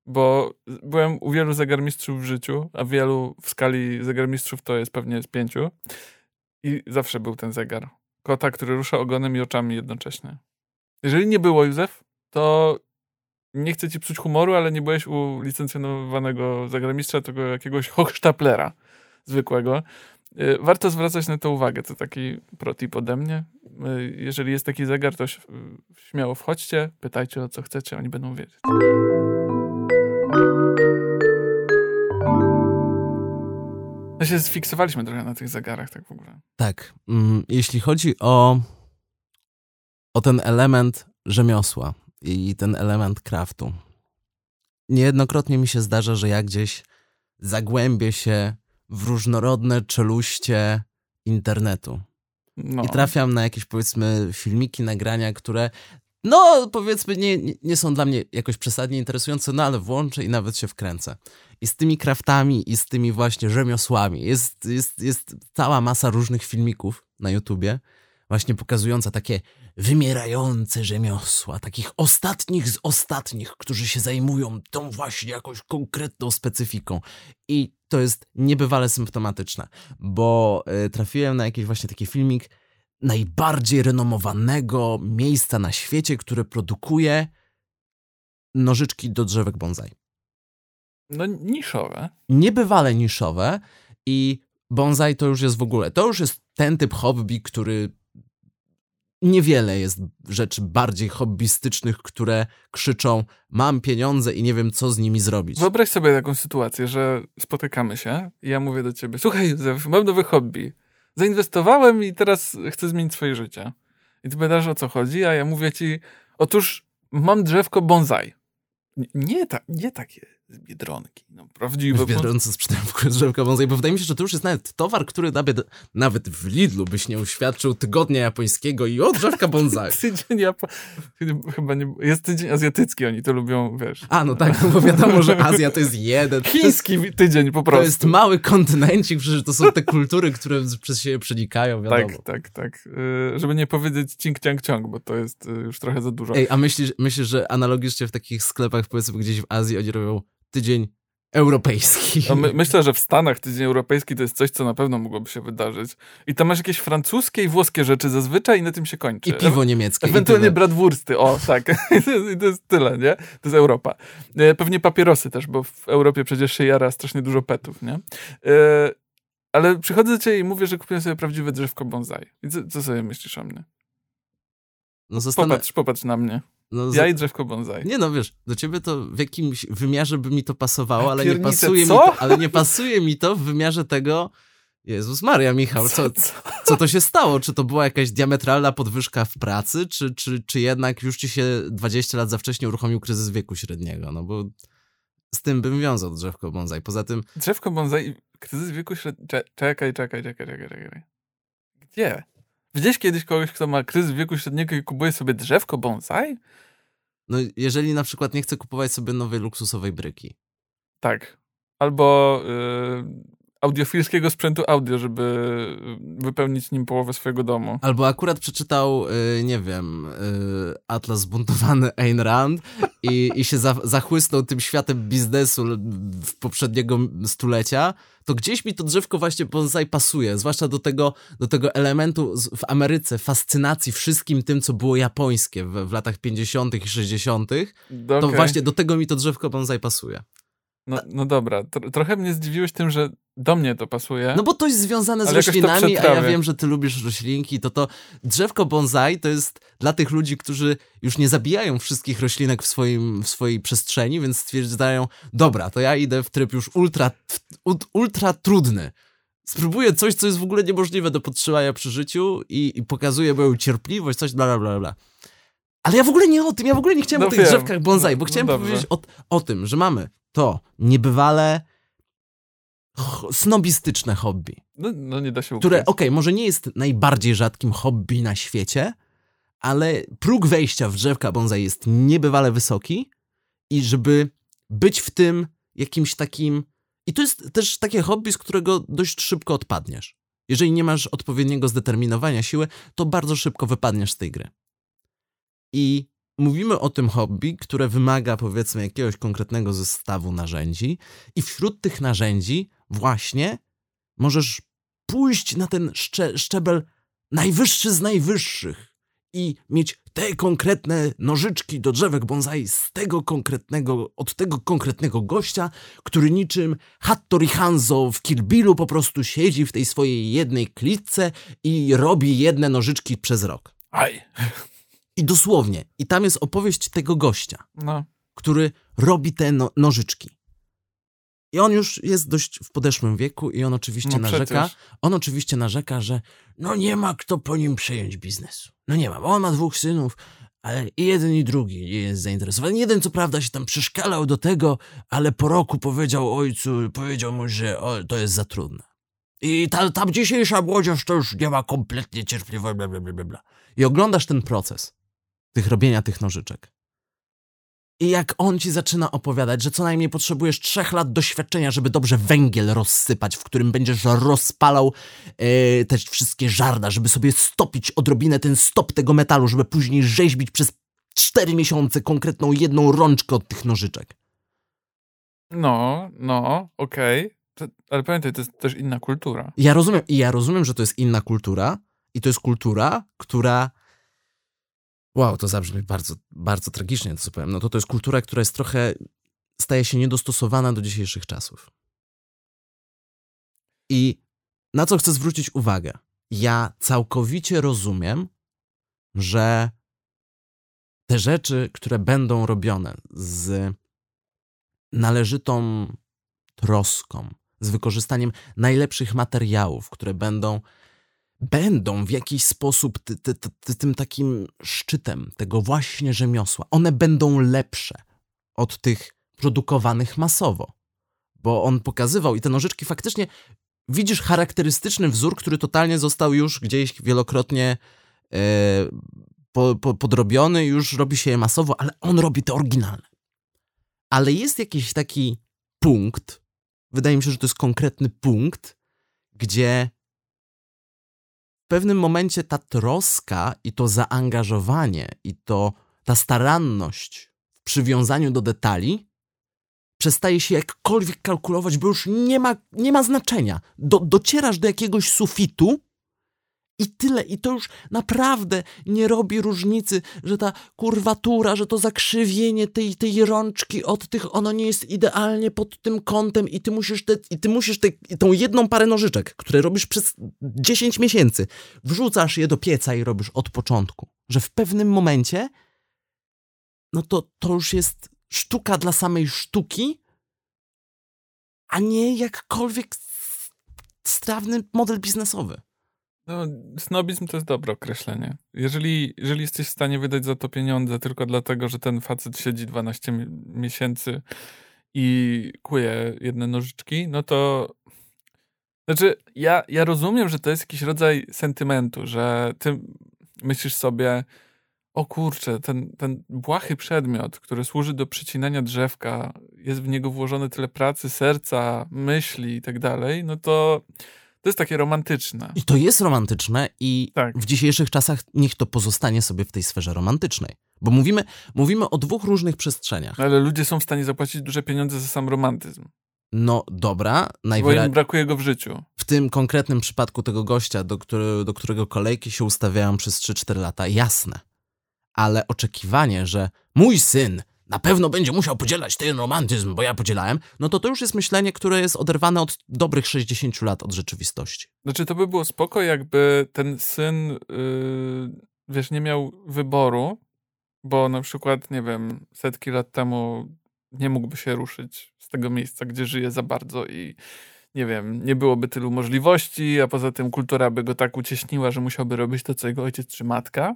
Bo byłem u wielu zegarmistrzów w życiu, a wielu w skali zegarmistrzów to jest pewnie z pięciu. I zawsze był ten zegar. Kota, który rusza ogonem i oczami jednocześnie. Jeżeli nie było, Józef, to nie chcę ci psuć humoru, ale nie byłeś u licencjonowanego zegarmistrza, tylko jakiegoś hochsztaplera zwykłego. Y, Warto zwracać na to uwagę. To taki protip ode mnie. Y, Jeżeli jest taki zegar, to y, śmiało wchodźcie, pytajcie o co chcecie, oni będą wiedzieć. No się sfiksowaliśmy trochę na tych zegarach, tak w ogóle. Tak, mm, jeśli chodzi o, o ten element rzemiosła i ten element craftu, niejednokrotnie mi się zdarza, że ja gdzieś zagłębię się w różnorodne czeluście internetu No. i trafiam na jakieś powiedzmy filmiki, nagrania, które no powiedzmy nie, nie- są dla mnie jakoś przesadnie interesujące, no ale włączę i nawet się wkręcę. I z tymi kraftami i z tymi właśnie rzemiosłami jest, jest, jest cała masa różnych filmików na YouTubie, właśnie pokazująca takie wymierające rzemiosła, takich ostatnich z ostatnich, którzy się zajmują tą właśnie jakąś konkretną specyfiką. I to jest niebywale symptomatyczne, bo y, trafiłem na jakiś właśnie taki filmik najbardziej renomowanego miejsca na świecie, które produkuje nożyczki do drzewek bonsai. no niszowe. Niebywale niszowe i bonsai to już jest w ogóle, to już jest ten typ hobby, który niewiele jest rzeczy bardziej hobbystycznych, które krzyczą mam pieniądze i nie wiem co z nimi zrobić. Wyobraź sobie taką sytuację, że spotykamy się i ja mówię do ciebie, słuchaj Józef, mam nowe hobby. Zainwestowałem i teraz chcę zmienić swoje życie. I ty pytasz o co chodzi, a ja mówię ci, otóż mam drzewko bonsai. Nie, ta, nie takie z Biedronki, no prawdziwe. w Biedronce sprzedają w ogóle drzewka bonsai, bo wydaje mi się, że to już jest nawet towar, który nawet, nawet w Lidlu byś nie uświadczył tygodnia japońskiego i o, drzewka bonsai. Tydzień Japo... Chyba nie... Jest tydzień azjatycki, oni to lubią, wiesz. A, no tak, bo wiadomo, że Azja to jest jeden. To jest, Chiński tydzień po to prostu. jest mały kontynencik, przecież to są te kultury, które przez siebie przenikają, wiadomo. Tak, tak, tak. Żeby nie powiedzieć cink ciang ciąg, bo to jest y, już trochę za dużo. Ej, a myślisz, myślisz, że analogicznie w takich sklepach, powiedzmy gdzieś w Azji, oni robią tydzień europejski? No, my, myślę, że w Stanach tydzień europejski to jest coś, co na pewno mogłoby się wydarzyć. I tam masz jakieś francuskie i włoskie rzeczy zazwyczaj i na tym się kończy. I piwo niemieckie. Ewentualnie bratwursty, o tak. I to jest- I to jest tyle, nie? To jest Europa. E, Pewnie papierosy też, bo w Europie przecież się jara strasznie dużo petów, nie? E, Ale przychodzę do ciebie i mówię, że kupiłem sobie prawdziwe drzewko bonsai. I co, co sobie myślisz o mnie? No, zostanę... Popatrz, popatrz na mnie. No, Ja i drzewko bonsai. Nie no, wiesz, do ciebie to w jakimś wymiarze by mi to pasowało, ale nie pasuje mi co? to, ale nie pasuje mi to w wymiarze tego Jezus Maria, Michał, co, co to się stało? Czy to była jakaś diametralna podwyżka w pracy, czy, czy, czy jednak już ci się 20 lat za wcześnie uruchomił kryzys wieku średniego? No bo z tym bym wiązał drzewko bonsai. Poza tym, Drzewko bonsai, kryzys wieku średniego. Czekaj, czekaj, czekaj, czekaj, czekaj. Gdzie? Widziałeś kiedyś kogoś, kto ma kryzys wieku średniego i kupuje sobie drzewko bonsai? no jeżeli na przykład nie chce kupować sobie nowej luksusowej bryki, Tak. Albo, yy, audiofilskiego sprzętu audio, żeby wypełnić nim połowę swojego domu. Albo akurat przeczytał, y, nie wiem, y, Atlas zbuntowany Ayn Rand i, i się za, zachłysnął tym światem biznesu w poprzedniego stulecia, to gdzieś mi to drzewko właśnie bonsai pasuje, zwłaszcza do tego, do tego elementu w Ameryce, fascynacji wszystkim tym, co było japońskie w, w latach 50. i 60. To okay. właśnie do tego mi to drzewko bonsai pasuje. No, no dobra, trochę mnie zdziwiłeś tym, że do mnie to pasuje. No bo to jest związane z roślinami, a ja wiem, że ty lubisz roślinki, to to drzewko bonsai to jest dla tych ludzi, którzy już nie zabijają wszystkich roślinek w, swoim, w swojej przestrzeni, więc stwierdzają, dobra, to ja idę w tryb już ultra, ultra trudny. Spróbuję coś, co jest w ogóle niemożliwe do podtrzymania przy życiu i, i pokazuję moją cierpliwość, coś bla, bla, bla, bla. Ale ja w ogóle nie o tym, ja w ogóle nie chciałem no o tych wiem. drzewkach bonsai, bo no, chciałem no powiedzieć o, o tym, że mamy to niebywale snobistyczne hobby. No, no nie da się Które, okej, okay, może nie jest najbardziej rzadkim hobby na świecie, ale próg wejścia w drzewka bonsai jest niebywale wysoki i żeby być w tym jakimś takim... I to jest też takie hobby, z którego dość szybko odpadniesz. Jeżeli nie masz odpowiedniego zdeterminowania siły, to bardzo szybko wypadniesz z tej gry. I mówimy o tym hobby, które wymaga powiedzmy jakiegoś konkretnego zestawu narzędzi i wśród tych narzędzi właśnie możesz pójść na ten szcze szczebel najwyższy z najwyższych i mieć te konkretne nożyczki do drzewek bonsai z tego konkretnego, od tego konkretnego gościa, który niczym Hattori Hanzo w Kill Billu po prostu siedzi w tej swojej jednej klitce i robi jedne nożyczki przez rok. Aj. I dosłownie. I tam jest opowieść tego gościa, no. który robi te no nożyczki. I on już jest dość w podeszłym wieku i on oczywiście no narzeka. On oczywiście narzeka, że no nie ma kto po nim przejąć biznesu. No nie ma, bo on ma dwóch synów, ale i jeden i drugi nie jest zainteresowany. Jeden co prawda się tam przeszkalał do tego, ale po roku powiedział ojcu, powiedział mu, że o, to jest za trudne. I ta, ta dzisiejsza młodzież to już nie ma kompletnie cierpliwości, bla, bla, bla, bla. I oglądasz ten proces tych robienia tych nożyczek. I jak on ci zaczyna opowiadać, że co najmniej potrzebujesz trzech lat doświadczenia, żeby dobrze węgiel rozsypać, w którym będziesz rozpalał yy, te wszystkie żarda, żeby sobie stopić odrobinę ten stop tego metalu, żeby później rzeźbić przez cztery miesiące konkretną jedną rączkę od tych nożyczek. No, no, okej. Okay. Ale pamiętaj, to jest też inna kultura. Ja rozumiem, i ja rozumiem, że to jest inna kultura i to jest kultura, która Wow, to zabrzmi bardzo, bardzo tragicznie, to co powiem. No to to jest kultura, która jest trochę, staje się niedostosowana do dzisiejszych czasów. I na co chcę zwrócić uwagę? Ja całkowicie rozumiem, że te rzeczy, które będą robione z należytą troską, z wykorzystaniem najlepszych materiałów, które będą będą w jakiś sposób ty, ty, ty, tym takim szczytem tego właśnie rzemiosła. One będą lepsze od tych produkowanych masowo. Bo on pokazywał i te nożyczki faktycznie widzisz charakterystyczny wzór, który totalnie został już gdzieś wielokrotnie e, po, po, podrobiony, już robi się je masowo, ale on robi te oryginalne. Ale jest jakiś taki punkt, wydaje mi się, że to jest konkretny punkt, gdzie pewnym momencie ta troska i to zaangażowanie i to ta staranność w przywiązaniu do detali przestaje się jakkolwiek kalkulować, bo już nie ma, nie ma znaczenia. Do, docierasz do jakiegoś sufitu i tyle. I to już naprawdę nie robi różnicy, że ta kurwatura, że to zakrzywienie tej, tej rączki od tych, ono nie jest idealnie pod tym kątem i ty musisz, te, i ty musisz te, tą jedną parę nożyczek, które robisz przez 10 miesięcy, wrzucasz je do pieca i robisz od początku. Że w pewnym momencie no to, to już jest sztuka dla samej sztuki, a nie jakkolwiek strawny model biznesowy. No, snobizm to jest dobre określenie. Jeżeli, jeżeli jesteś w stanie wydać za to pieniądze tylko dlatego, że ten facet siedzi 12 miesięcy i kuje jedne nożyczki, no to. Znaczy, ja, ja rozumiem, że to jest jakiś rodzaj sentymentu, że ty myślisz sobie, o kurczę, ten, ten błahy przedmiot, który służy do przycinania drzewka, jest w niego włożone tyle pracy, serca, myśli i tak dalej, no to to jest takie romantyczne. I to jest romantyczne i Tak. w dzisiejszych czasach niech to pozostanie sobie w tej sferze romantycznej. Bo mówimy, mówimy o dwóch różnych przestrzeniach. Ale ludzie są w stanie zapłacić duże pieniądze za sam romantyzm, No dobra, bo najwyraźniej im brakuje go w życiu. w tym konkretnym przypadku tego gościa, do, który, do którego kolejki się ustawiają przez 3-4 lata, jasne. Ale oczekiwanie, że mój syn na pewno będzie musiał podzielać ten romantyzm, bo ja podzielałem, no to to już jest myślenie, które jest oderwane od dobrych 60 lat od rzeczywistości. Znaczy, to by było spoko, jakby ten syn, yy, wiesz, nie miał wyboru, bo na przykład, nie wiem, setki lat temu nie mógłby się ruszyć z tego miejsca, gdzie żyje za bardzo i nie wiem, nie byłoby tylu możliwości, a poza tym kultura by go tak ucieśniła, że musiałby robić to, co jego ojciec czy matka.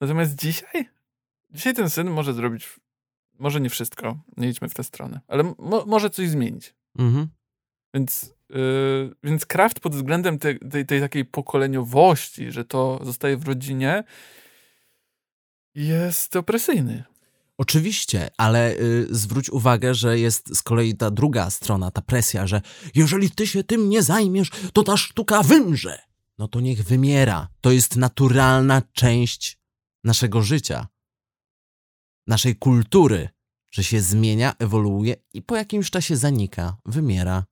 Natomiast dzisiaj, dzisiaj ten syn może zrobić, może nie wszystko, nie idźmy w tę stronę, ale mo- może coś zmienić. Mhm. Więc, yy, więc Kraft pod względem tej, tej, tej takiej pokoleniowości, że to zostaje w rodzinie, jest opresyjny. Oczywiście, ale y, zwróć uwagę, że jest z kolei ta druga strona, ta presja, że jeżeli ty się tym nie zajmiesz, to ta sztuka wymrze. No to niech wymiera. To jest naturalna część naszego życia, naszej kultury, że się zmienia, ewoluuje i po jakimś czasie zanika, wymiera.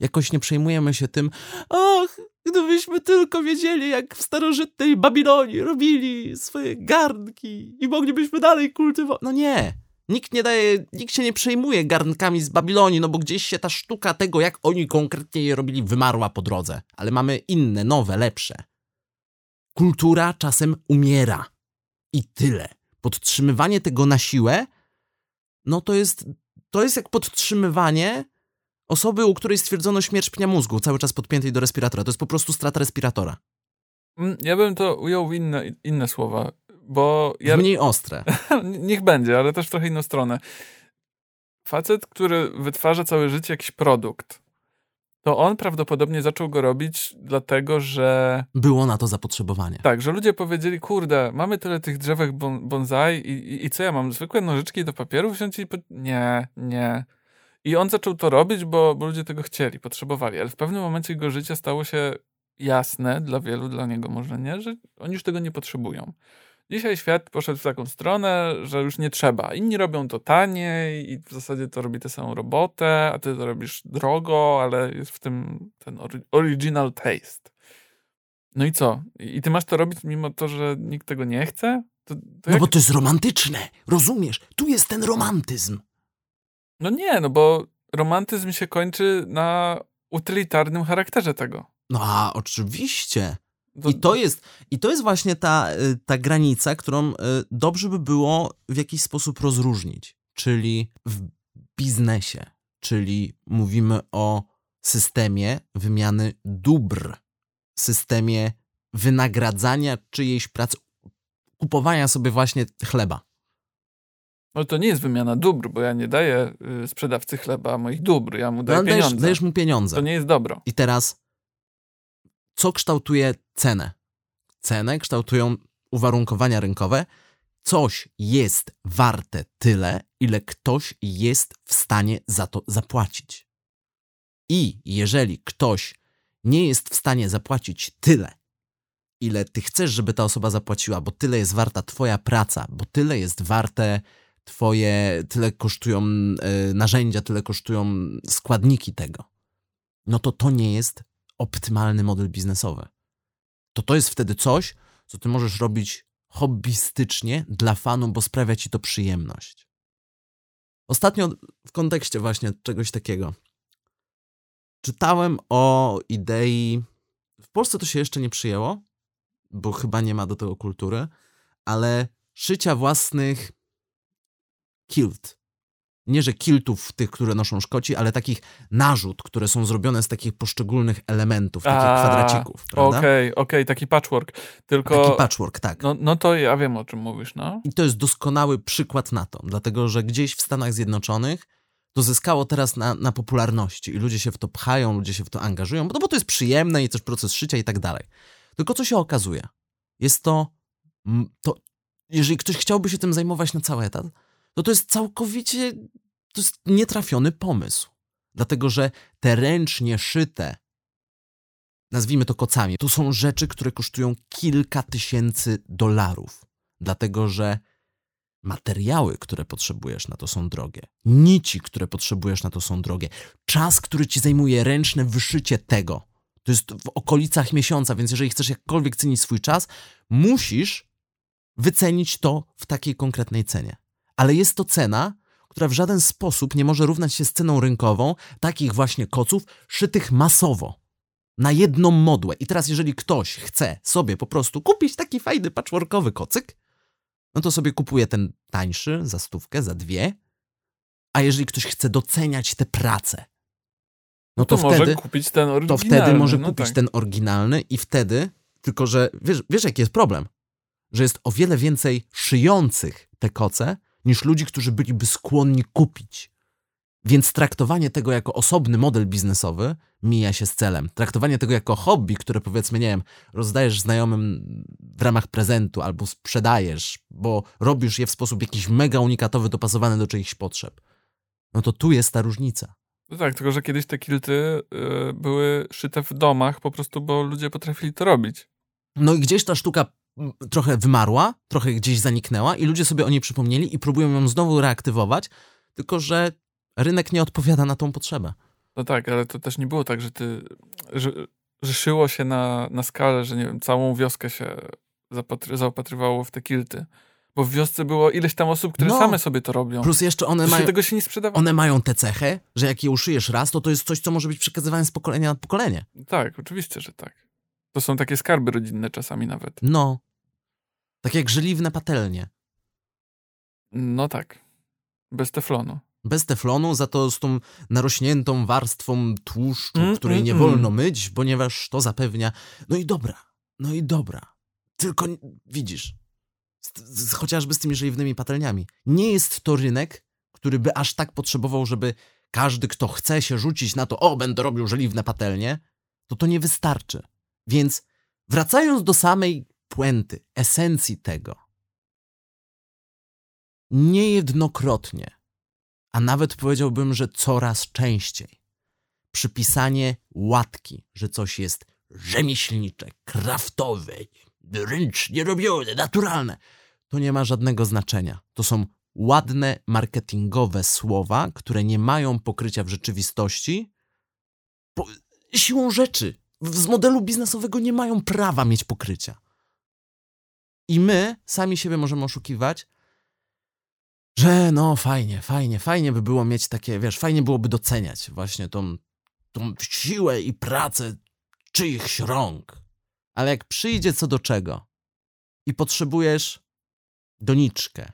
Jakoś nie przejmujemy się tym, ach, gdybyśmy tylko wiedzieli, jak w starożytnej Babilonii robili swoje garnki i moglibyśmy dalej kultywować. No nie. Nikt nie daje, nikt się nie przejmuje garnkami z Babilonii, no bo gdzieś się ta sztuka tego, jak oni konkretnie je robili, wymarła po drodze. Ale mamy inne, nowe, lepsze. Kultura czasem umiera. I tyle. Podtrzymywanie tego na siłę, no to jest, to jest jak podtrzymywanie osoby, u której stwierdzono śmierć pnia mózgu, cały czas podpiętej do respiratora. To jest po prostu strata respiratora. Mm, Ja bym to ujął w inne, inne słowa, bo ja, Mniej ostre. niech będzie, ale też trochę inną stronę. Facet, który wytwarza całe życie jakiś produkt, to on prawdopodobnie zaczął go robić dlatego, że Było na to zapotrzebowanie. Tak, że ludzie powiedzieli, kurde, mamy tyle tych drzewek bon bonsai i, i, i co ja mam, zwykłe nożyczki do papieru wziąć i... Po... Nie, nie. I on zaczął to robić, bo, bo ludzie tego chcieli, potrzebowali, ale w pewnym momencie jego życia stało się jasne dla wielu, dla niego może nie, że oni już tego nie potrzebują. Dzisiaj świat poszedł w taką stronę, że już nie trzeba. Inni robią to taniej i w zasadzie to robi tę samą robotę, a ty to robisz drogo, ale jest w tym ten ori- original taste. No i co? I i ty masz to robić mimo to, że nikt tego nie chce? To, to No jak... bo to jest romantyczne, rozumiesz? Tu jest ten romantyzm. no nie, no bo romantyzm się kończy na utylitarnym charakterze tego. No a oczywiście. I to jest, i to jest właśnie ta, y, ta granica, którą y, dobrze by było w jakiś sposób rozróżnić. Czyli w biznesie, czyli mówimy o systemie wymiany dóbr, systemie wynagradzania czyjejś pracy, kupowania sobie właśnie chleba. No to nie jest wymiana dóbr, bo ja nie daję y, sprzedawcy chleba moich dóbr, ja mu daję No, dajesz, pieniądze. dajesz mu pieniądze. To nie jest dobro. I teraz, co kształtuje cenę? Cenę kształtują uwarunkowania rynkowe. Coś jest warte tyle, ile ktoś jest w stanie za to zapłacić. I jeżeli ktoś nie jest w stanie zapłacić tyle, ile ty chcesz, żeby ta osoba zapłaciła, bo tyle jest warta twoja praca, bo tyle jest warte twoje, tyle kosztują y, narzędzia, tyle kosztują składniki tego, no to to nie jest optymalny model biznesowy. To to jest wtedy coś, co ty możesz robić hobbystycznie dla fanu, bo sprawia ci to przyjemność. Ostatnio w kontekście właśnie czegoś takiego czytałem o idei. W Polsce to się jeszcze nie przyjęło, bo chyba nie ma do tego kultury, ale szycia własnych kilt. Nie, że kiltów tych, które noszą Szkoci, ale takich narzut, które są zrobione z takich poszczególnych elementów, takich A, kwadracików, prawda? Okej, okej, taki patchwork. Tylko, Taki patchwork, tak. no, no to ja wiem, o czym mówisz, no. I to jest doskonały przykład na to, dlatego że gdzieś w Stanach Zjednoczonych to zyskało teraz na, na popularności i ludzie się w to pchają, ludzie się w to angażują, no bo to jest przyjemne i też proces szycia i tak dalej. Tylko co się okazuje? Jest to, to jeżeli ktoś chciałby się tym zajmować na cały etat, to to jest całkowicie to jest nietrafiony pomysł. Dlatego, że te ręcznie szyte, nazwijmy to kocami, to są rzeczy, które kosztują kilka tysięcy dolarów. Dlatego, że materiały, które potrzebujesz na to są drogie. Nici, które potrzebujesz na to są drogie. Czas, który ci zajmuje ręczne wyszycie tego, to jest w okolicach miesiąca, więc jeżeli chcesz jakkolwiek cenić swój czas, musisz wycenić to w takiej konkretnej cenie. Ale jest to cena, która w żaden sposób nie może równać się z ceną rynkową takich właśnie koców szytych masowo. Na jedną modłę. I teraz, jeżeli ktoś chce sobie po prostu kupić taki fajny patchworkowy kocyk, no to sobie kupuje ten tańszy za stówkę, za dwie. A jeżeli ktoś chce doceniać tę pracę, no to, to wtedy, może kupić ten to oryginalny. wtedy może no kupić tak. ten oryginalny i wtedy, tylko że wiesz, wiesz jaki jest problem? Że jest o wiele więcej szyjących te koce niż ludzi, którzy byliby skłonni kupić. Więc traktowanie tego jako osobny model biznesowy mija się z celem. Traktowanie tego jako hobby, które powiedzmy, nie wiem, rozdajesz znajomym w ramach prezentu albo sprzedajesz, bo robisz je w sposób jakiś mega unikatowy, dopasowany do czyichś potrzeb. No to tu jest ta różnica. No tak, tylko że kiedyś te kilty y, były szyte w domach po prostu, bo ludzie potrafili to robić. No i gdzieś ta sztuka trochę wymarła, trochę gdzieś zaniknęła i ludzie sobie o niej przypomnieli i próbują ją znowu reaktywować, tylko że rynek nie odpowiada na tą potrzebę. No tak, ale to też nie było tak, że ty, że, że szyło się na, na skalę, że nie wiem, całą wioskę się zapatry, zaopatrywało w te kilty. Bo w wiosce było ileś tam osób, które No. same sobie to robią. Plus jeszcze one mają, tego się nie sprzedawało. one mają tę cechę, że jak je uszyjesz raz, to to jest coś, co może być przekazywane z pokolenia na pokolenie. Tak, oczywiście, że tak. To są takie skarby rodzinne czasami nawet. No. Tak jak żeliwne patelnie. No tak. Bez teflonu. Bez teflonu, za to z tą narośniętą warstwą tłuszczu, Mm, której mm, nie mm. wolno myć, ponieważ to zapewnia. No i dobra, no i dobra. Tylko widzisz, z, z, chociażby z tymi żeliwnymi patelniami, nie jest to rynek, który by aż tak potrzebował, żeby każdy, kto chce się rzucić na to, o, będę robił żeliwne patelnie, to to nie wystarczy. Więc wracając do samej puenty, esencji tego, niejednokrotnie, a nawet powiedziałbym, że coraz częściej, przypisanie łatki, że coś jest rzemieślnicze, kraftowe, ręcznie robione, naturalne, to nie ma żadnego znaczenia. To są ładne marketingowe słowa, które nie mają pokrycia w rzeczywistości. Siłą rzeczy, z modelu biznesowego nie mają prawa mieć pokrycia. I my sami siebie możemy oszukiwać, że no fajnie, fajnie, fajnie by było mieć takie, wiesz, fajnie byłoby doceniać właśnie tą, tą siłę i pracę czyichś rąk. Ale jak przyjdzie co do czego i potrzebujesz doniczkę,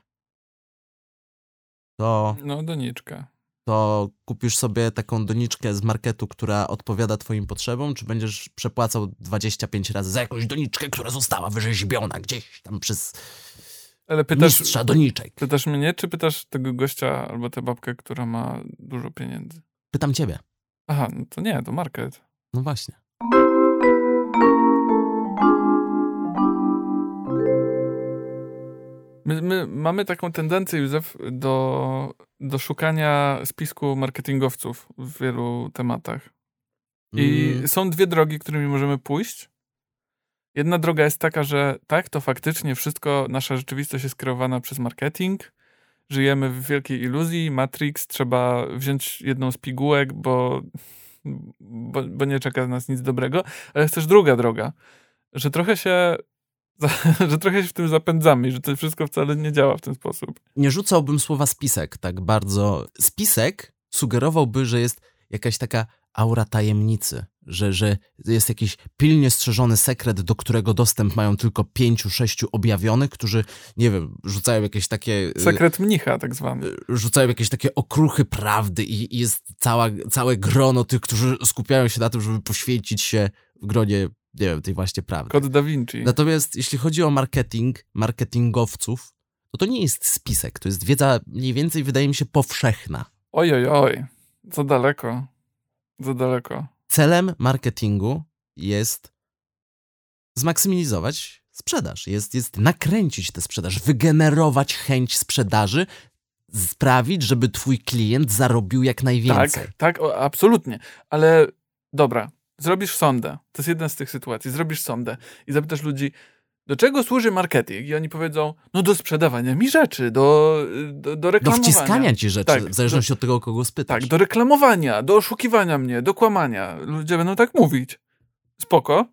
to, No, doniczka. To kupisz sobie taką doniczkę z marketu, która odpowiada twoim potrzebom, czy będziesz przepłacał 25 razy za jakąś doniczkę, która została wyrzeźbiona gdzieś tam przez Ale pytasz, mistrza doniczek. pytasz mnie, czy pytasz tego gościa albo tę babkę, która ma dużo pieniędzy? Pytam ciebie. Aha, no to nie, to market. No właśnie. My, my mamy taką tendencję, Józef, do, do szukania spisku marketingowców w wielu tematach. I Mm. są dwie drogi, którymi możemy pójść. Jedna droga jest taka, że tak, to faktycznie wszystko, nasza rzeczywistość jest kreowana przez marketing. Żyjemy w wielkiej iluzji, Matrix, trzeba wziąć jedną z pigułek, bo, bo, bo nie czeka nas nic dobrego. Ale jest też druga droga, że trochę się, że trochę się w tym zapędzamy i że to wszystko wcale nie działa w ten sposób. nie rzucałbym słowa spisek tak bardzo. Spisek sugerowałby, że jest jakaś taka aura tajemnicy, że, że jest jakiś pilnie strzeżony sekret, do którego dostęp mają tylko pięciu, sześciu objawionych, którzy, nie wiem, rzucają jakieś takie... y, Sekret mnicha tak zwany. Rzucają jakieś takie okruchy prawdy i, i jest cała, całe grono tych, którzy skupiają się na tym, żeby poświęcić się w gronie, nie wiem, tej właśnie prawdy. Kod Da Vinci. Natomiast jeśli chodzi o marketing, marketingowców, to to nie jest spisek, to jest wiedza mniej więcej, wydaje mi się, powszechna. Oj, oj, oj. Za daleko. Za daleko. Celem marketingu jest zmaksymalizować sprzedaż, jest, jest nakręcić tę sprzedaż, wygenerować chęć sprzedaży sprawić, żeby twój klient zarobił jak najwięcej. Tak, tak, o, absolutnie. Ale dobra, zrobisz sondę. To jest jedna z tych sytuacji. Zrobisz sondę i zapytasz ludzi, do czego służy marketing? I oni powiedzą, no do sprzedawania mi rzeczy, do, do, do Do reklamowania. wciskania ci rzeczy, Tak, w zależności od tego, kogo spytasz. Tak, do reklamowania, do oszukiwania mnie, do kłamania. Ludzie będą tak mówić. Spoko.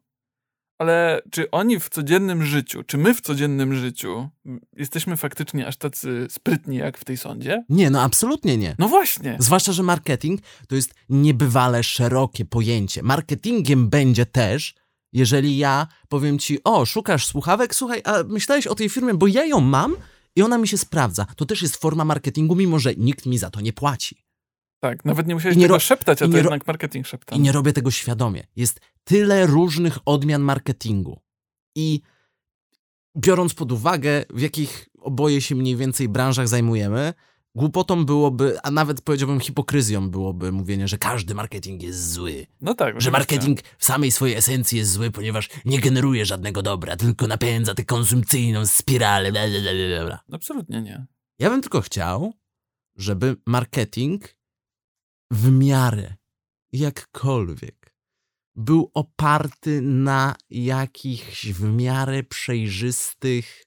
Ale czy oni w codziennym życiu, czy my w codziennym życiu jesteśmy faktycznie aż tacy sprytni jak w tej sądzie? Nie, no absolutnie nie. No właśnie. Zwłaszcza, że marketing to jest niebywale szerokie pojęcie. Marketingiem będzie też, jeżeli ja powiem ci, o, szukasz słuchawek, słuchaj, a myślałeś o tej firmie, bo ja ją mam i ona mi się sprawdza. To też jest forma marketingu, mimo że nikt mi za to nie płaci. Tak, nawet nie musiałeś I nie tego szeptać, a to jednak marketing szepta. I nie robię tego świadomie. Jest tyle różnych odmian marketingu. I biorąc pod uwagę, w jakich oboje się mniej więcej branżach zajmujemy, głupotą byłoby, a nawet powiedziałbym hipokryzją byłoby mówienie, że każdy marketing jest zły. No tak. Że marketing w samej swojej esencji jest zły, ponieważ nie generuje żadnego dobra, tylko napędza tę konsumpcyjną spiralę. Bla, bla, bla, bla. Absolutnie nie. Ja bym tylko chciał, żeby marketing w miarę, jakkolwiek, był oparty na jakichś w miarę przejrzystych.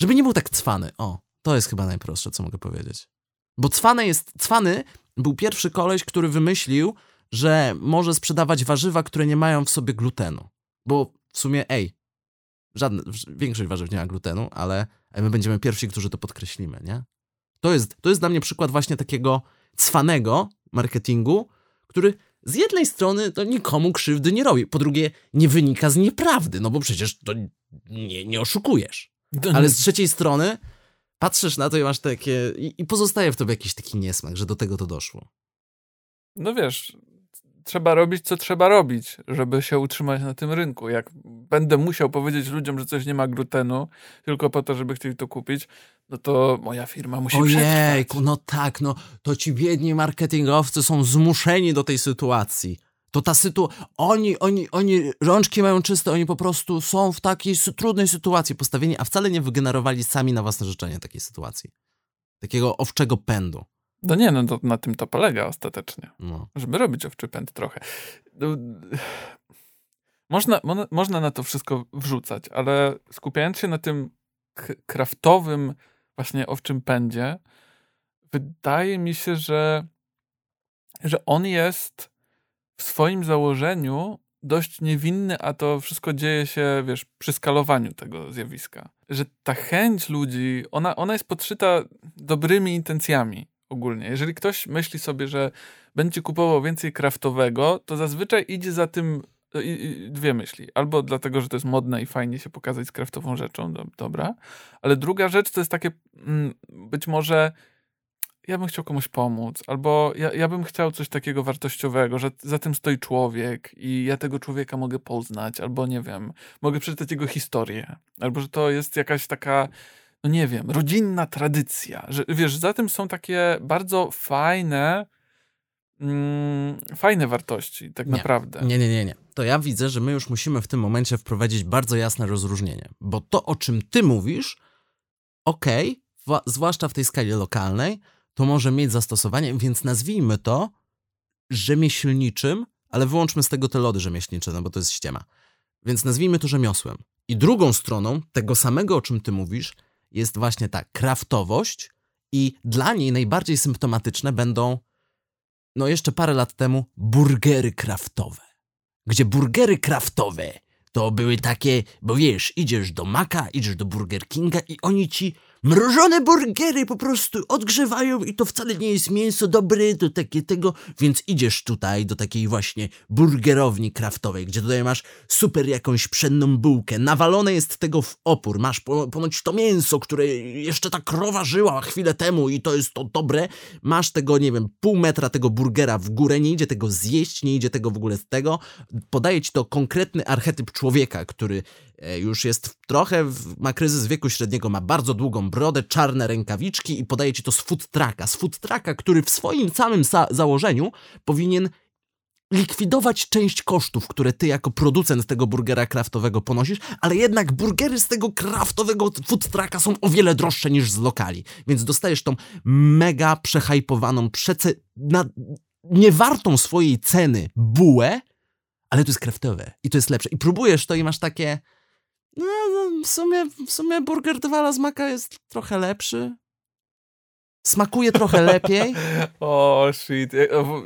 Żeby nie był tak cwany. O, to jest chyba najprostsze, co mogę powiedzieć. Bo cwany jest. Cwany był pierwszy koleś, który wymyślił, że może sprzedawać warzywa, które nie mają w sobie glutenu. Bo w sumie, ej, żadne, większość warzyw nie ma glutenu, ale my będziemy pierwsi, którzy to podkreślimy, nie? To jest, to jest dla mnie przykład właśnie takiego cwanego marketingu, który z jednej strony to nikomu krzywdy nie robi, po drugie nie wynika z nieprawdy, no bo przecież to nie, nie oszukujesz. Ale z trzeciej strony patrzysz na to i masz takie... I, i pozostaje w tobie jakiś taki niesmak, że do tego to doszło. No wiesz, trzeba robić, co trzeba robić, żeby się utrzymać na tym rynku. Jak będę musiał powiedzieć ludziom, że coś nie ma glutenu, tylko po to, żeby chcieli to kupić, no to moja firma musi Ojejku, no tak, no to ci biedni marketingowcy są zmuszeni do tej sytuacji. To ta sytuacja, oni, oni, oni rączki mają czyste, oni po prostu są w takiej trudnej sytuacji postawieni, a wcale nie wygenerowali sami na własne życzenie takiej sytuacji. Takiego owczego pędu. No nie, no to na tym to polega ostatecznie. No. żeby robić owczy pęd trochę. No, Można, mo- można na to wszystko wrzucać, ale skupiając się na tym kraftowym właśnie owczym pędzie, wydaje mi się, że, że on jest w swoim założeniu dość niewinny, a to wszystko dzieje się, wiesz, przy skalowaniu tego zjawiska. Że ta chęć ludzi, ona, ona jest podszyta dobrymi intencjami ogólnie. Jeżeli ktoś myśli sobie, że będzie kupował więcej kraftowego, to zazwyczaj idzie za tym i, dwie myśli. Albo dlatego, że to jest modne i fajnie się pokazać z kraftową rzeczą, do, dobra. Ale druga rzecz to jest takie, mm, być może ja bym chciał komuś pomóc, albo ja, ja bym chciał coś takiego wartościowego, że za tym stoi człowiek i ja tego człowieka mogę poznać, albo nie wiem, mogę przeczytać jego historię, albo że to jest jakaś taka, no nie wiem, rodzinna tradycja, że wiesz, za tym są takie bardzo fajne, mm, fajne wartości, tak Nie. naprawdę. Nie, nie, nie, nie. To ja widzę, że my już musimy w tym momencie wprowadzić bardzo jasne rozróżnienie. Bo to, o czym ty mówisz, okej, wa- zwłaszcza w tej skali lokalnej, to może mieć zastosowanie, więc nazwijmy to rzemieślniczym, ale wyłączmy z tego te lody rzemieślnicze, no bo to jest ściema. Więc nazwijmy to rzemiosłem. I drugą stroną tego samego, o czym ty mówisz, jest właśnie ta kraftowość i dla niej najbardziej symptomatyczne będą, no jeszcze parę lat temu, burgery kraftowe. Gdzie burgery kraftowe to były takie, bo wiesz, idziesz do Maka, idziesz do Burger Kinga i oni ci mrożone burgery po prostu odgrzewają i to wcale nie jest mięso dobre, to takie tego, więc idziesz tutaj do takiej właśnie burgerowni kraftowej, gdzie tutaj masz super jakąś pszenną bułkę, nawalone jest tego w opór, masz po, ponoć to mięso, które jeszcze ta krowa żyła chwilę temu i to jest to dobre, masz tego, nie wiem, pół metra tego burgera w górę, nie idzie tego zjeść, nie idzie tego w ogóle z tego, podaje ci to konkretny archetyp człowieka, który już jest trochę, ma kryzys wieku średniego, ma bardzo długą brodę, czarne rękawiczki i podaje ci to z food trucka, z food trucka, który w swoim samym sa- założeniu powinien likwidować część kosztów, które ty jako producent tego burgera kraftowego ponosisz, ale jednak burgery z tego kraftowego food trucka są o wiele droższe niż z lokali. Więc dostajesz tą mega przehajpowaną, przece... Na... niewartą swojej ceny bułę, ale to jest kraftowe i to jest lepsze. I próbujesz to i masz takie no, no w, sumie, w sumie burger Dwala z maka jest trochę lepszy. Smakuje trochę lepiej. o, shit.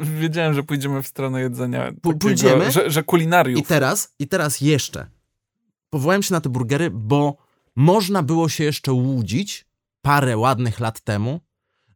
Wiedziałem, że pójdziemy w stronę jedzenia. Takiego, pójdziemy. Że, że kulinariów. I teraz, I teraz jeszcze. Powołałem się na te burgery, bo można było się jeszcze łudzić parę ładnych lat temu,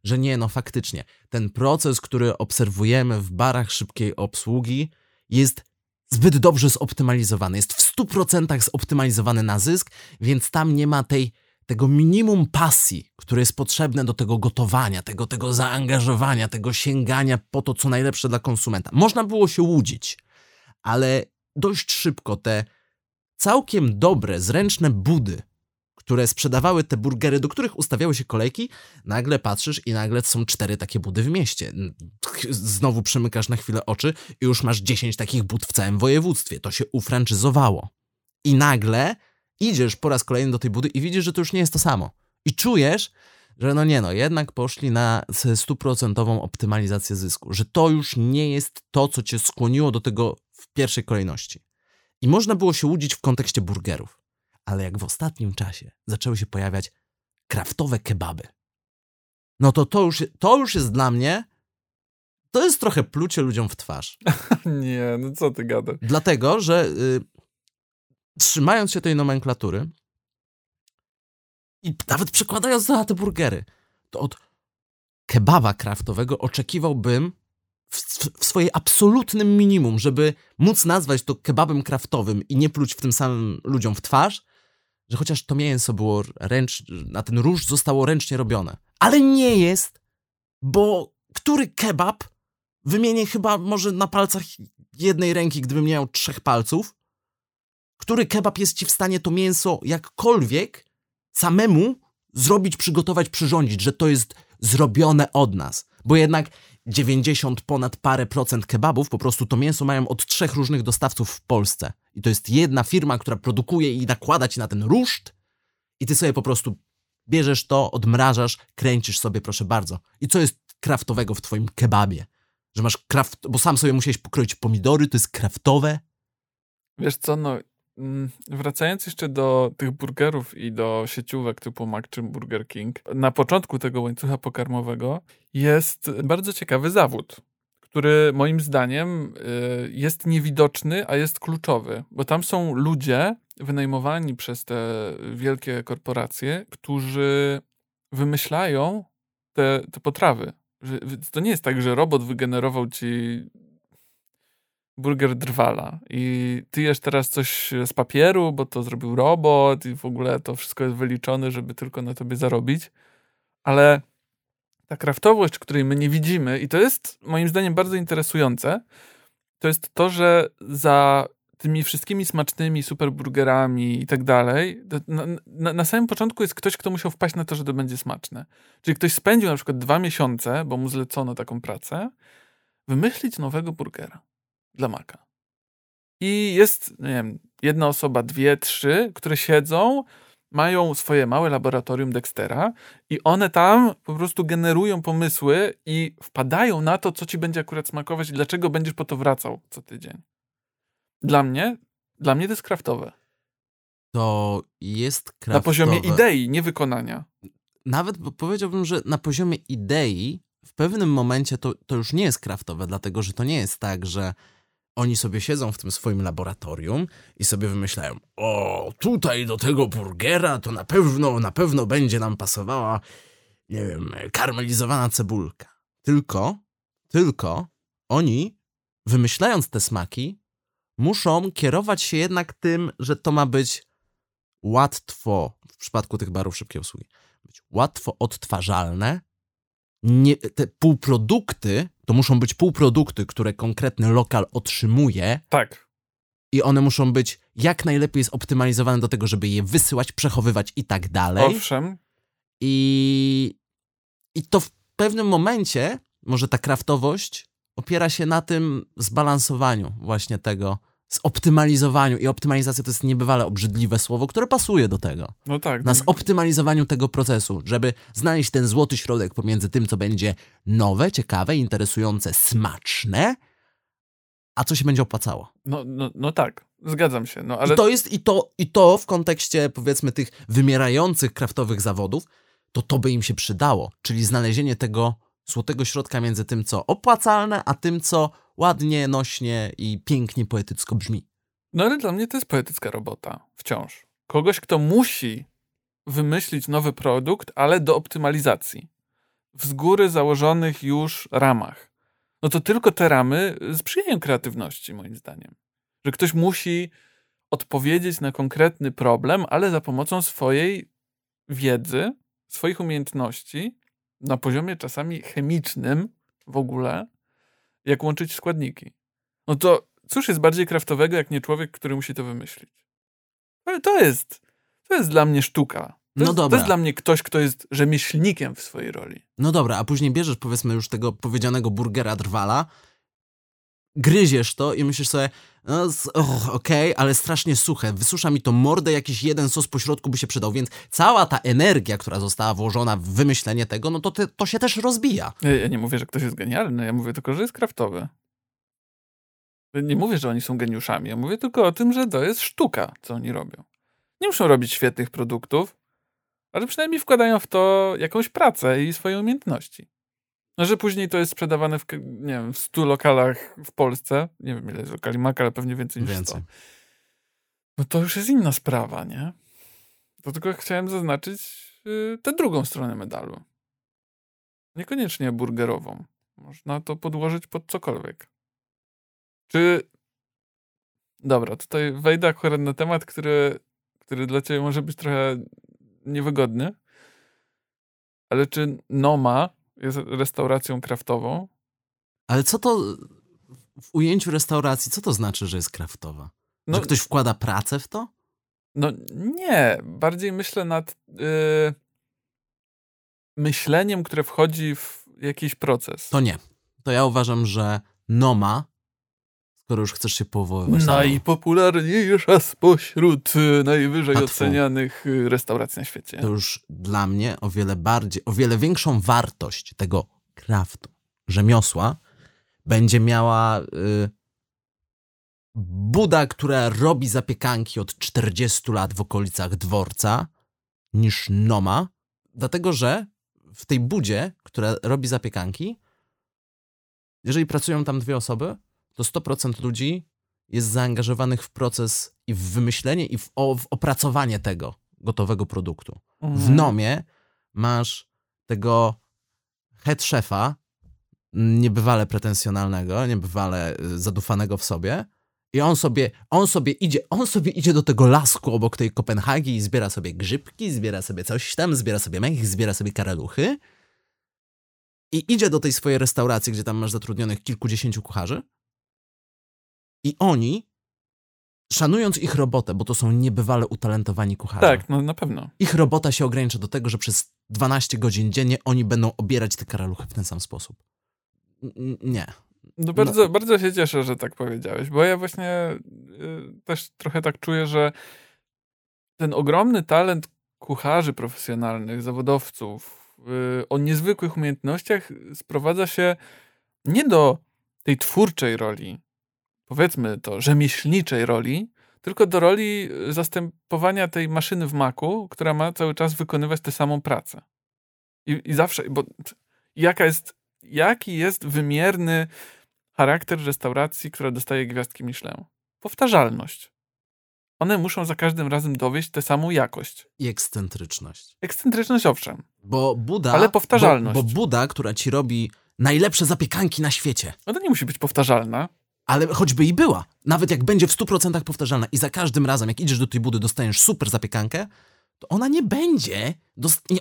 że nie, no faktycznie, ten proces, który obserwujemy w barach szybkiej obsługi, jest zbyt dobrze zoptymalizowany. Jest w 100% zoptymalizowany na zysk, więc tam nie ma tej tego minimum pasji, które jest potrzebne do tego gotowania, tego, tego zaangażowania, tego sięgania po to, co najlepsze dla konsumenta. Można było się łudzić, ale dość szybko te całkiem dobre, zręczne budy, które sprzedawały te burgery, do których ustawiały się kolejki, nagle patrzysz i nagle są cztery takie budy w mieście. Znowu przymykasz na chwilę oczy i już masz dziesięć takich bud w całym województwie. To się ufranczyzowało. I nagle idziesz po raz kolejny do tej budy i widzisz, że to już nie jest to samo. I czujesz, że no nie no, jednak poszli na stuprocentową optymalizację zysku, że to już nie jest to, co cię skłoniło do tego w pierwszej kolejności. I można było się łudzić w kontekście burgerów, ale jak w ostatnim czasie zaczęły się pojawiać kraftowe kebaby, no to to już, to już jest dla mnie, to jest trochę plucie ludziom w twarz. nie, no co ty gadasz? Dlatego, że y, trzymając się tej nomenklatury i nawet przekładając na te burgery, to od kebaba kraftowego oczekiwałbym w, w swojej absolutnym minimum, żeby móc nazwać to kebabem kraftowym i nie pluć w tym samym ludziom w twarz, że chociaż to mięso było ręcz, na ten róż zostało ręcznie robione. Ale nie jest, bo który kebab wymienię chyba może na palcach jednej ręki, gdybym miał trzech palców, który kebab jest ci w stanie to mięso jakkolwiek samemu zrobić, przygotować, przyrządzić, że to jest zrobione od nas. Bo jednak 90 ponad parę procent kebabów, po prostu to mięso mają od trzech różnych dostawców w Polsce. I to jest jedna firma, która produkuje i nakłada ci na ten ruszt i ty sobie po prostu bierzesz to, odmrażasz, kręcisz sobie, proszę bardzo. I co jest kraftowego w twoim kebabie? Że masz kraft, bo sam sobie musiałeś pokroić pomidory, to jest kraftowe? Wiesz co, no Mm, wracając jeszcze do tych burgerów i do sieciówek typu Mac czy Burger King, na początku tego łańcucha pokarmowego jest bardzo ciekawy zawód, który moim zdaniem y, jest niewidoczny, a jest kluczowy, bo tam są ludzie wynajmowani przez te wielkie korporacje, którzy wymyślają te, te potrawy. To nie jest tak, że robot wygenerował ci burger drwala i ty jesz teraz coś z papieru, bo to zrobił robot i w ogóle to wszystko jest wyliczone, żeby tylko na tobie zarobić, ale ta kraftowość, której my nie widzimy i to jest moim zdaniem bardzo interesujące, to jest to, że za tymi wszystkimi smacznymi superburgerami i tak dalej, na, na, na, samym początku jest ktoś, kto musiał wpaść na to, że to będzie smaczne. Czyli ktoś spędził na przykład dwa miesiące, bo mu zlecono taką pracę, wymyślić nowego burgera dla Maca. I jest, nie wiem, jedna osoba, dwie, trzy, które siedzą, mają swoje małe laboratorium Dextera i one tam po prostu generują pomysły i wpadają na to, co ci będzie akurat smakować i dlaczego będziesz po to wracał co tydzień. Dla mnie, dla mnie to jest kraftowe. To jest kraftowe. Na poziomie idei, nie wykonania. Nawet powiedziałbym, że na poziomie idei w pewnym momencie to, to już nie jest kraftowe, dlatego że to nie jest tak, że oni sobie siedzą w tym swoim laboratorium i sobie wymyślają, o, tutaj do tego burgera to na pewno, na pewno będzie nam pasowała, nie wiem, karmelizowana cebulka. Tylko, tylko oni, wymyślając te smaki, muszą kierować się jednak tym, że to ma być łatwo, w przypadku tych barów szybkiej usługi, być łatwo odtwarzalne, nie, te półprodukty to muszą być półprodukty, które konkretny lokal otrzymuje. Tak. I one muszą być jak najlepiej zoptymalizowane do tego, żeby je wysyłać, przechowywać i tak dalej. Owszem. I, I to w pewnym momencie może ta kraftowość opiera się na tym zbalansowaniu właśnie tego, zoptymalizowaniu. I optymalizacja to jest niebywale obrzydliwe słowo, które pasuje do tego. No tak. Na no, zoptymalizowaniu tego procesu, żeby znaleźć ten złoty środek pomiędzy tym, co będzie nowe, ciekawe, interesujące, smaczne, a co się będzie opłacało. no, no, no tak, zgadzam się. No, ale I to jest i to, i to w kontekście powiedzmy tych wymierających kraftowych zawodów, to to by im się przydało, czyli znalezienie tego złotego środka między tym, co opłacalne, a tym, co ładnie, nośnie i pięknie poetycko brzmi. No ale dla mnie to jest poetycka robota, wciąż. Kogoś, kto musi wymyślić nowy produkt, ale do optymalizacji. W z góry założonych już ramach. No to tylko te ramy sprzyjają kreatywności, moim zdaniem. Że ktoś musi odpowiedzieć na konkretny problem, ale za pomocą swojej wiedzy, swoich umiejętności, na poziomie czasami chemicznym w ogóle, jak łączyć składniki. No to cóż jest bardziej kraftowego, jak nie człowiek, który musi to wymyślić? Ale to jest, to jest dla mnie sztuka. To, No jest, to dobra. jest dla mnie ktoś, kto jest rzemieślnikiem w swojej roli. No dobra, a później bierzesz powiedzmy już tego powiedzianego burgera drwala, gryziesz to i myślisz sobie, no och, okej, ale strasznie suche, wysusza mi to mordę, jakiś jeden sos po środku by się przydał, więc cała ta energia, która została włożona w wymyślenie tego, no to, te, to się też rozbija. Ja, ja nie mówię, że ktoś jest genialny, ja mówię tylko, że jest kraftowy. Nie mówię, że oni są geniuszami, ja mówię tylko o tym, że to jest sztuka, co oni robią. Nie muszą robić świetnych produktów, ale przynajmniej wkładają w to jakąś pracę i swoje umiejętności. No, że później to jest sprzedawane w, nie wiem, w 100 lokalach w Polsce, nie wiem ile jest lokali Mac, ale pewnie więcej niż 100. Więcej. No to już jest inna sprawa, nie? To tylko chciałem zaznaczyć yy, tę drugą stronę medalu. Niekoniecznie burgerową. Można to podłożyć pod cokolwiek. Czy. Dobra, tutaj wejdę akurat na temat, który, który dla ciebie może być trochę niewygodny. Ale czy Noma jest restauracją kraftową? Ale co to w ujęciu restauracji, co to znaczy, że jest kraftowa? No, że ktoś wkłada pracę w to? No nie, bardziej myślę nad y, myśleniem, które wchodzi w jakiś proces. To nie. To ja uważam, że Noma, skoro już chcesz się powoływać na Najpopularniejsza spośród y, najwyżej ocenianych y, restauracji na świecie. to już dla mnie o wiele bardziej, o wiele większą wartość tego kraftu, rzemiosła, będzie miała y, Buda, która robi zapiekanki od 40 lat w okolicach dworca, niż Noma, dlatego że w tej budzie, która robi zapiekanki, jeżeli pracują tam dwie osoby, to 100% ludzi jest zaangażowanych w proces i w wymyślenie i w, o, w opracowanie tego gotowego produktu. W Mhm. Nomie masz tego head szefa, niebywale pretensjonalnego, niebywale y, zadufanego w sobie. I on sobie, on sobie idzie, on sobie idzie do tego lasku obok tej Kopenhagi i zbiera sobie grzybki, zbiera sobie coś tam, zbiera sobie mech, zbiera sobie karaluchy. I idzie do tej swojej restauracji, gdzie tam masz zatrudnionych kilkudziesięciu kucharzy. I oni, szanując ich robotę, bo to są niebywale utalentowani kucharze. Tak, no na pewno. Ich robota się ogranicza do tego, że przez 12 godzin dziennie oni będą obierać te karaluchy w ten sam sposób. N- Nie. No bardzo, bardzo się cieszę, że tak powiedziałeś, bo ja właśnie y, też trochę tak czuję, że ten ogromny talent kucharzy profesjonalnych, zawodowców y, o niezwykłych umiejętnościach sprowadza się nie do tej twórczej roli, powiedzmy to, rzemieślniczej roli, tylko do roli y, zastępowania tej maszyny w maku, która ma cały czas wykonywać tę samą pracę. I, i zawsze, bo jaka jest, jaki jest wymierny charakter restauracji, która dostaje gwiazdki Michelin? Powtarzalność. One muszą za każdym razem dowieść tę samą jakość. I ekscentryczność. Ekscentryczność owszem, Bo Buda. Ale powtarzalność. Bo, bo Buda, która ci robi najlepsze zapiekanki na świecie, ona nie musi być powtarzalna. Ale choćby i była, nawet jak będzie w 100% powtarzalna i za każdym razem, jak idziesz do tej Budy, dostaniesz super zapiekankę, to ona nie będzie,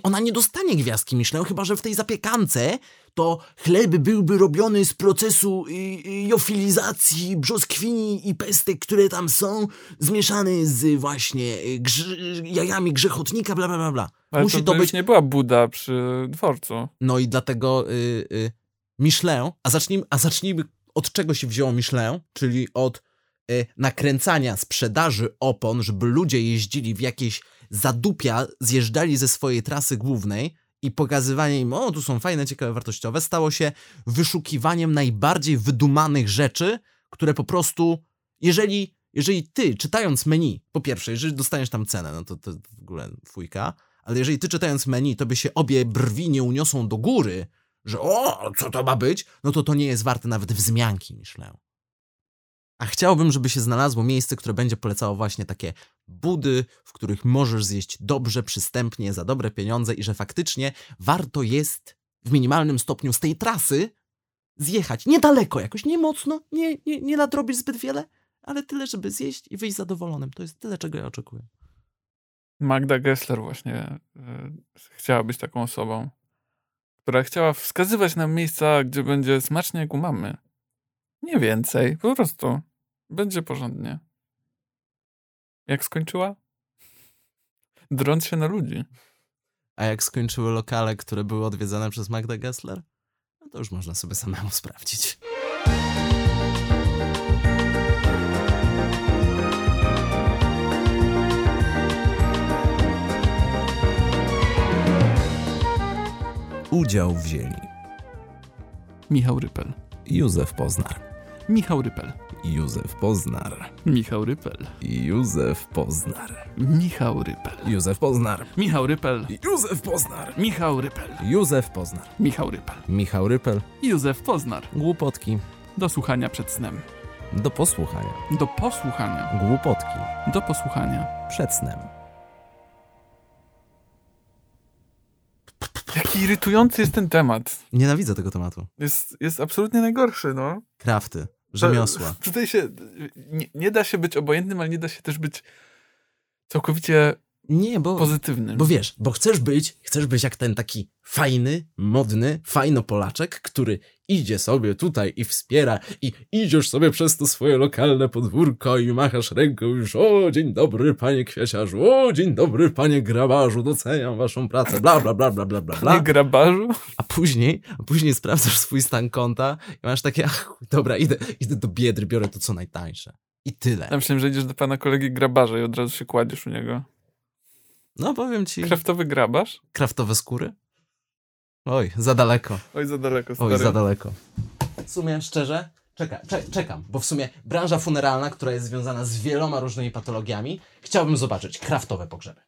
ona nie dostanie gwiazdki Michelin, chyba że w tej zapiekance to chleb byłby robiony z procesu y, y, jofilizacji brzoskwini i pestek, które tam są, zmieszany z właśnie y, grz, jajami grzechotnika, bla, bla, bla, bla. Ale Musi to, to być... nie była Buda przy dworcu. No i dlatego y, y, Michelin, a zacznijmy, a zacznijmy od czego się wzięło Michelin, czyli od y, nakręcania sprzedaży opon, żeby ludzie jeździli w jakieś zadupia, zjeżdżali ze swojej trasy głównej i pokazywanie im, o, tu są fajne, ciekawe, wartościowe, stało się wyszukiwaniem najbardziej wydumanych rzeczy, które po prostu, jeżeli, jeżeli ty, czytając menu, po pierwsze, jeżeli dostaniesz tam cenę, no to, to w ogóle fujka, ale jeżeli ty czytając menu, to by się obie brwi nie uniosą do góry, że o, co to ma być, no to to nie jest warte nawet wzmianki, myślę. A chciałbym, żeby się znalazło miejsce, które będzie polecało właśnie takie budy, w których możesz zjeść dobrze, przystępnie, za dobre pieniądze i że faktycznie warto jest w minimalnym stopniu z tej trasy zjechać niedaleko, jakoś nie mocno, nie, nie, nie nadrobisz zbyt wiele, ale tyle, żeby zjeść i wyjść zadowolonym. To jest tyle, czego ja oczekuję. Magda Gessler właśnie y, chciała być taką osobą, która chciała wskazywać nam miejsca, gdzie będzie smacznie jak u mamy. Nie więcej, po prostu. Będzie porządnie. Jak skończyła? Drąc się na ludzi. A jak skończyły lokale, które były odwiedzane przez Magdę Gessler? No to już można sobie samemu sprawdzić. Udział wzięli Michał Rypel. Józef Poznar, Michał Rypel. Józef Poznar, Michał Rypel. Józef Poznar, Michał Rypel. Józef Poznar, Michał Rypel. Józef Poznar, Michał Rypel. Józef Poznar, Michał Rypel. Michał Rypel, Józef Poznar. Głupotki, Do słuchania przed snem. do posłuchania, Do posłuchania. głupotki, Do posłuchania. przed snem. Jaki irytujący jest ten temat. Nienawidzę tego tematu. Jest, jest absolutnie najgorszy, no. Krafty, rzemiosła. To- Tutaj się, nie, nie da się być obojętnym, ale nie da się też być całkowicie Nie, bo, pozytywnym. bo wiesz, bo chcesz być, chcesz być jak ten taki fajny, modny, fajno Polaczek, który idzie sobie tutaj i wspiera i idziesz sobie przez to swoje lokalne podwórko i machasz ręką już o, dzień dobry panie kwieciarzu, o, dzień dobry panie grabarzu, doceniam waszą pracę, bla, bla, bla, bla, bla, bla, Nie bla. grabarzu? A później, a później sprawdzasz swój stan konta i masz takie, ach, dobra, idę, idę do Biedry, biorę to co najtańsze. I tyle. Ja myślałem, że idziesz do pana kolegi grabarza i od razu się kładziesz u niego. No powiem ci, Kraftowy grabarz? kraftowe skóry? Oj, za daleko. Oj, za daleko, stary. Oj, za daleko. W sumie, szczerze, czeka, cze, czekam, bo w sumie branża funeralna, która jest związana z wieloma różnymi patologiami, chciałbym zobaczyć kraftowe pogrzeby.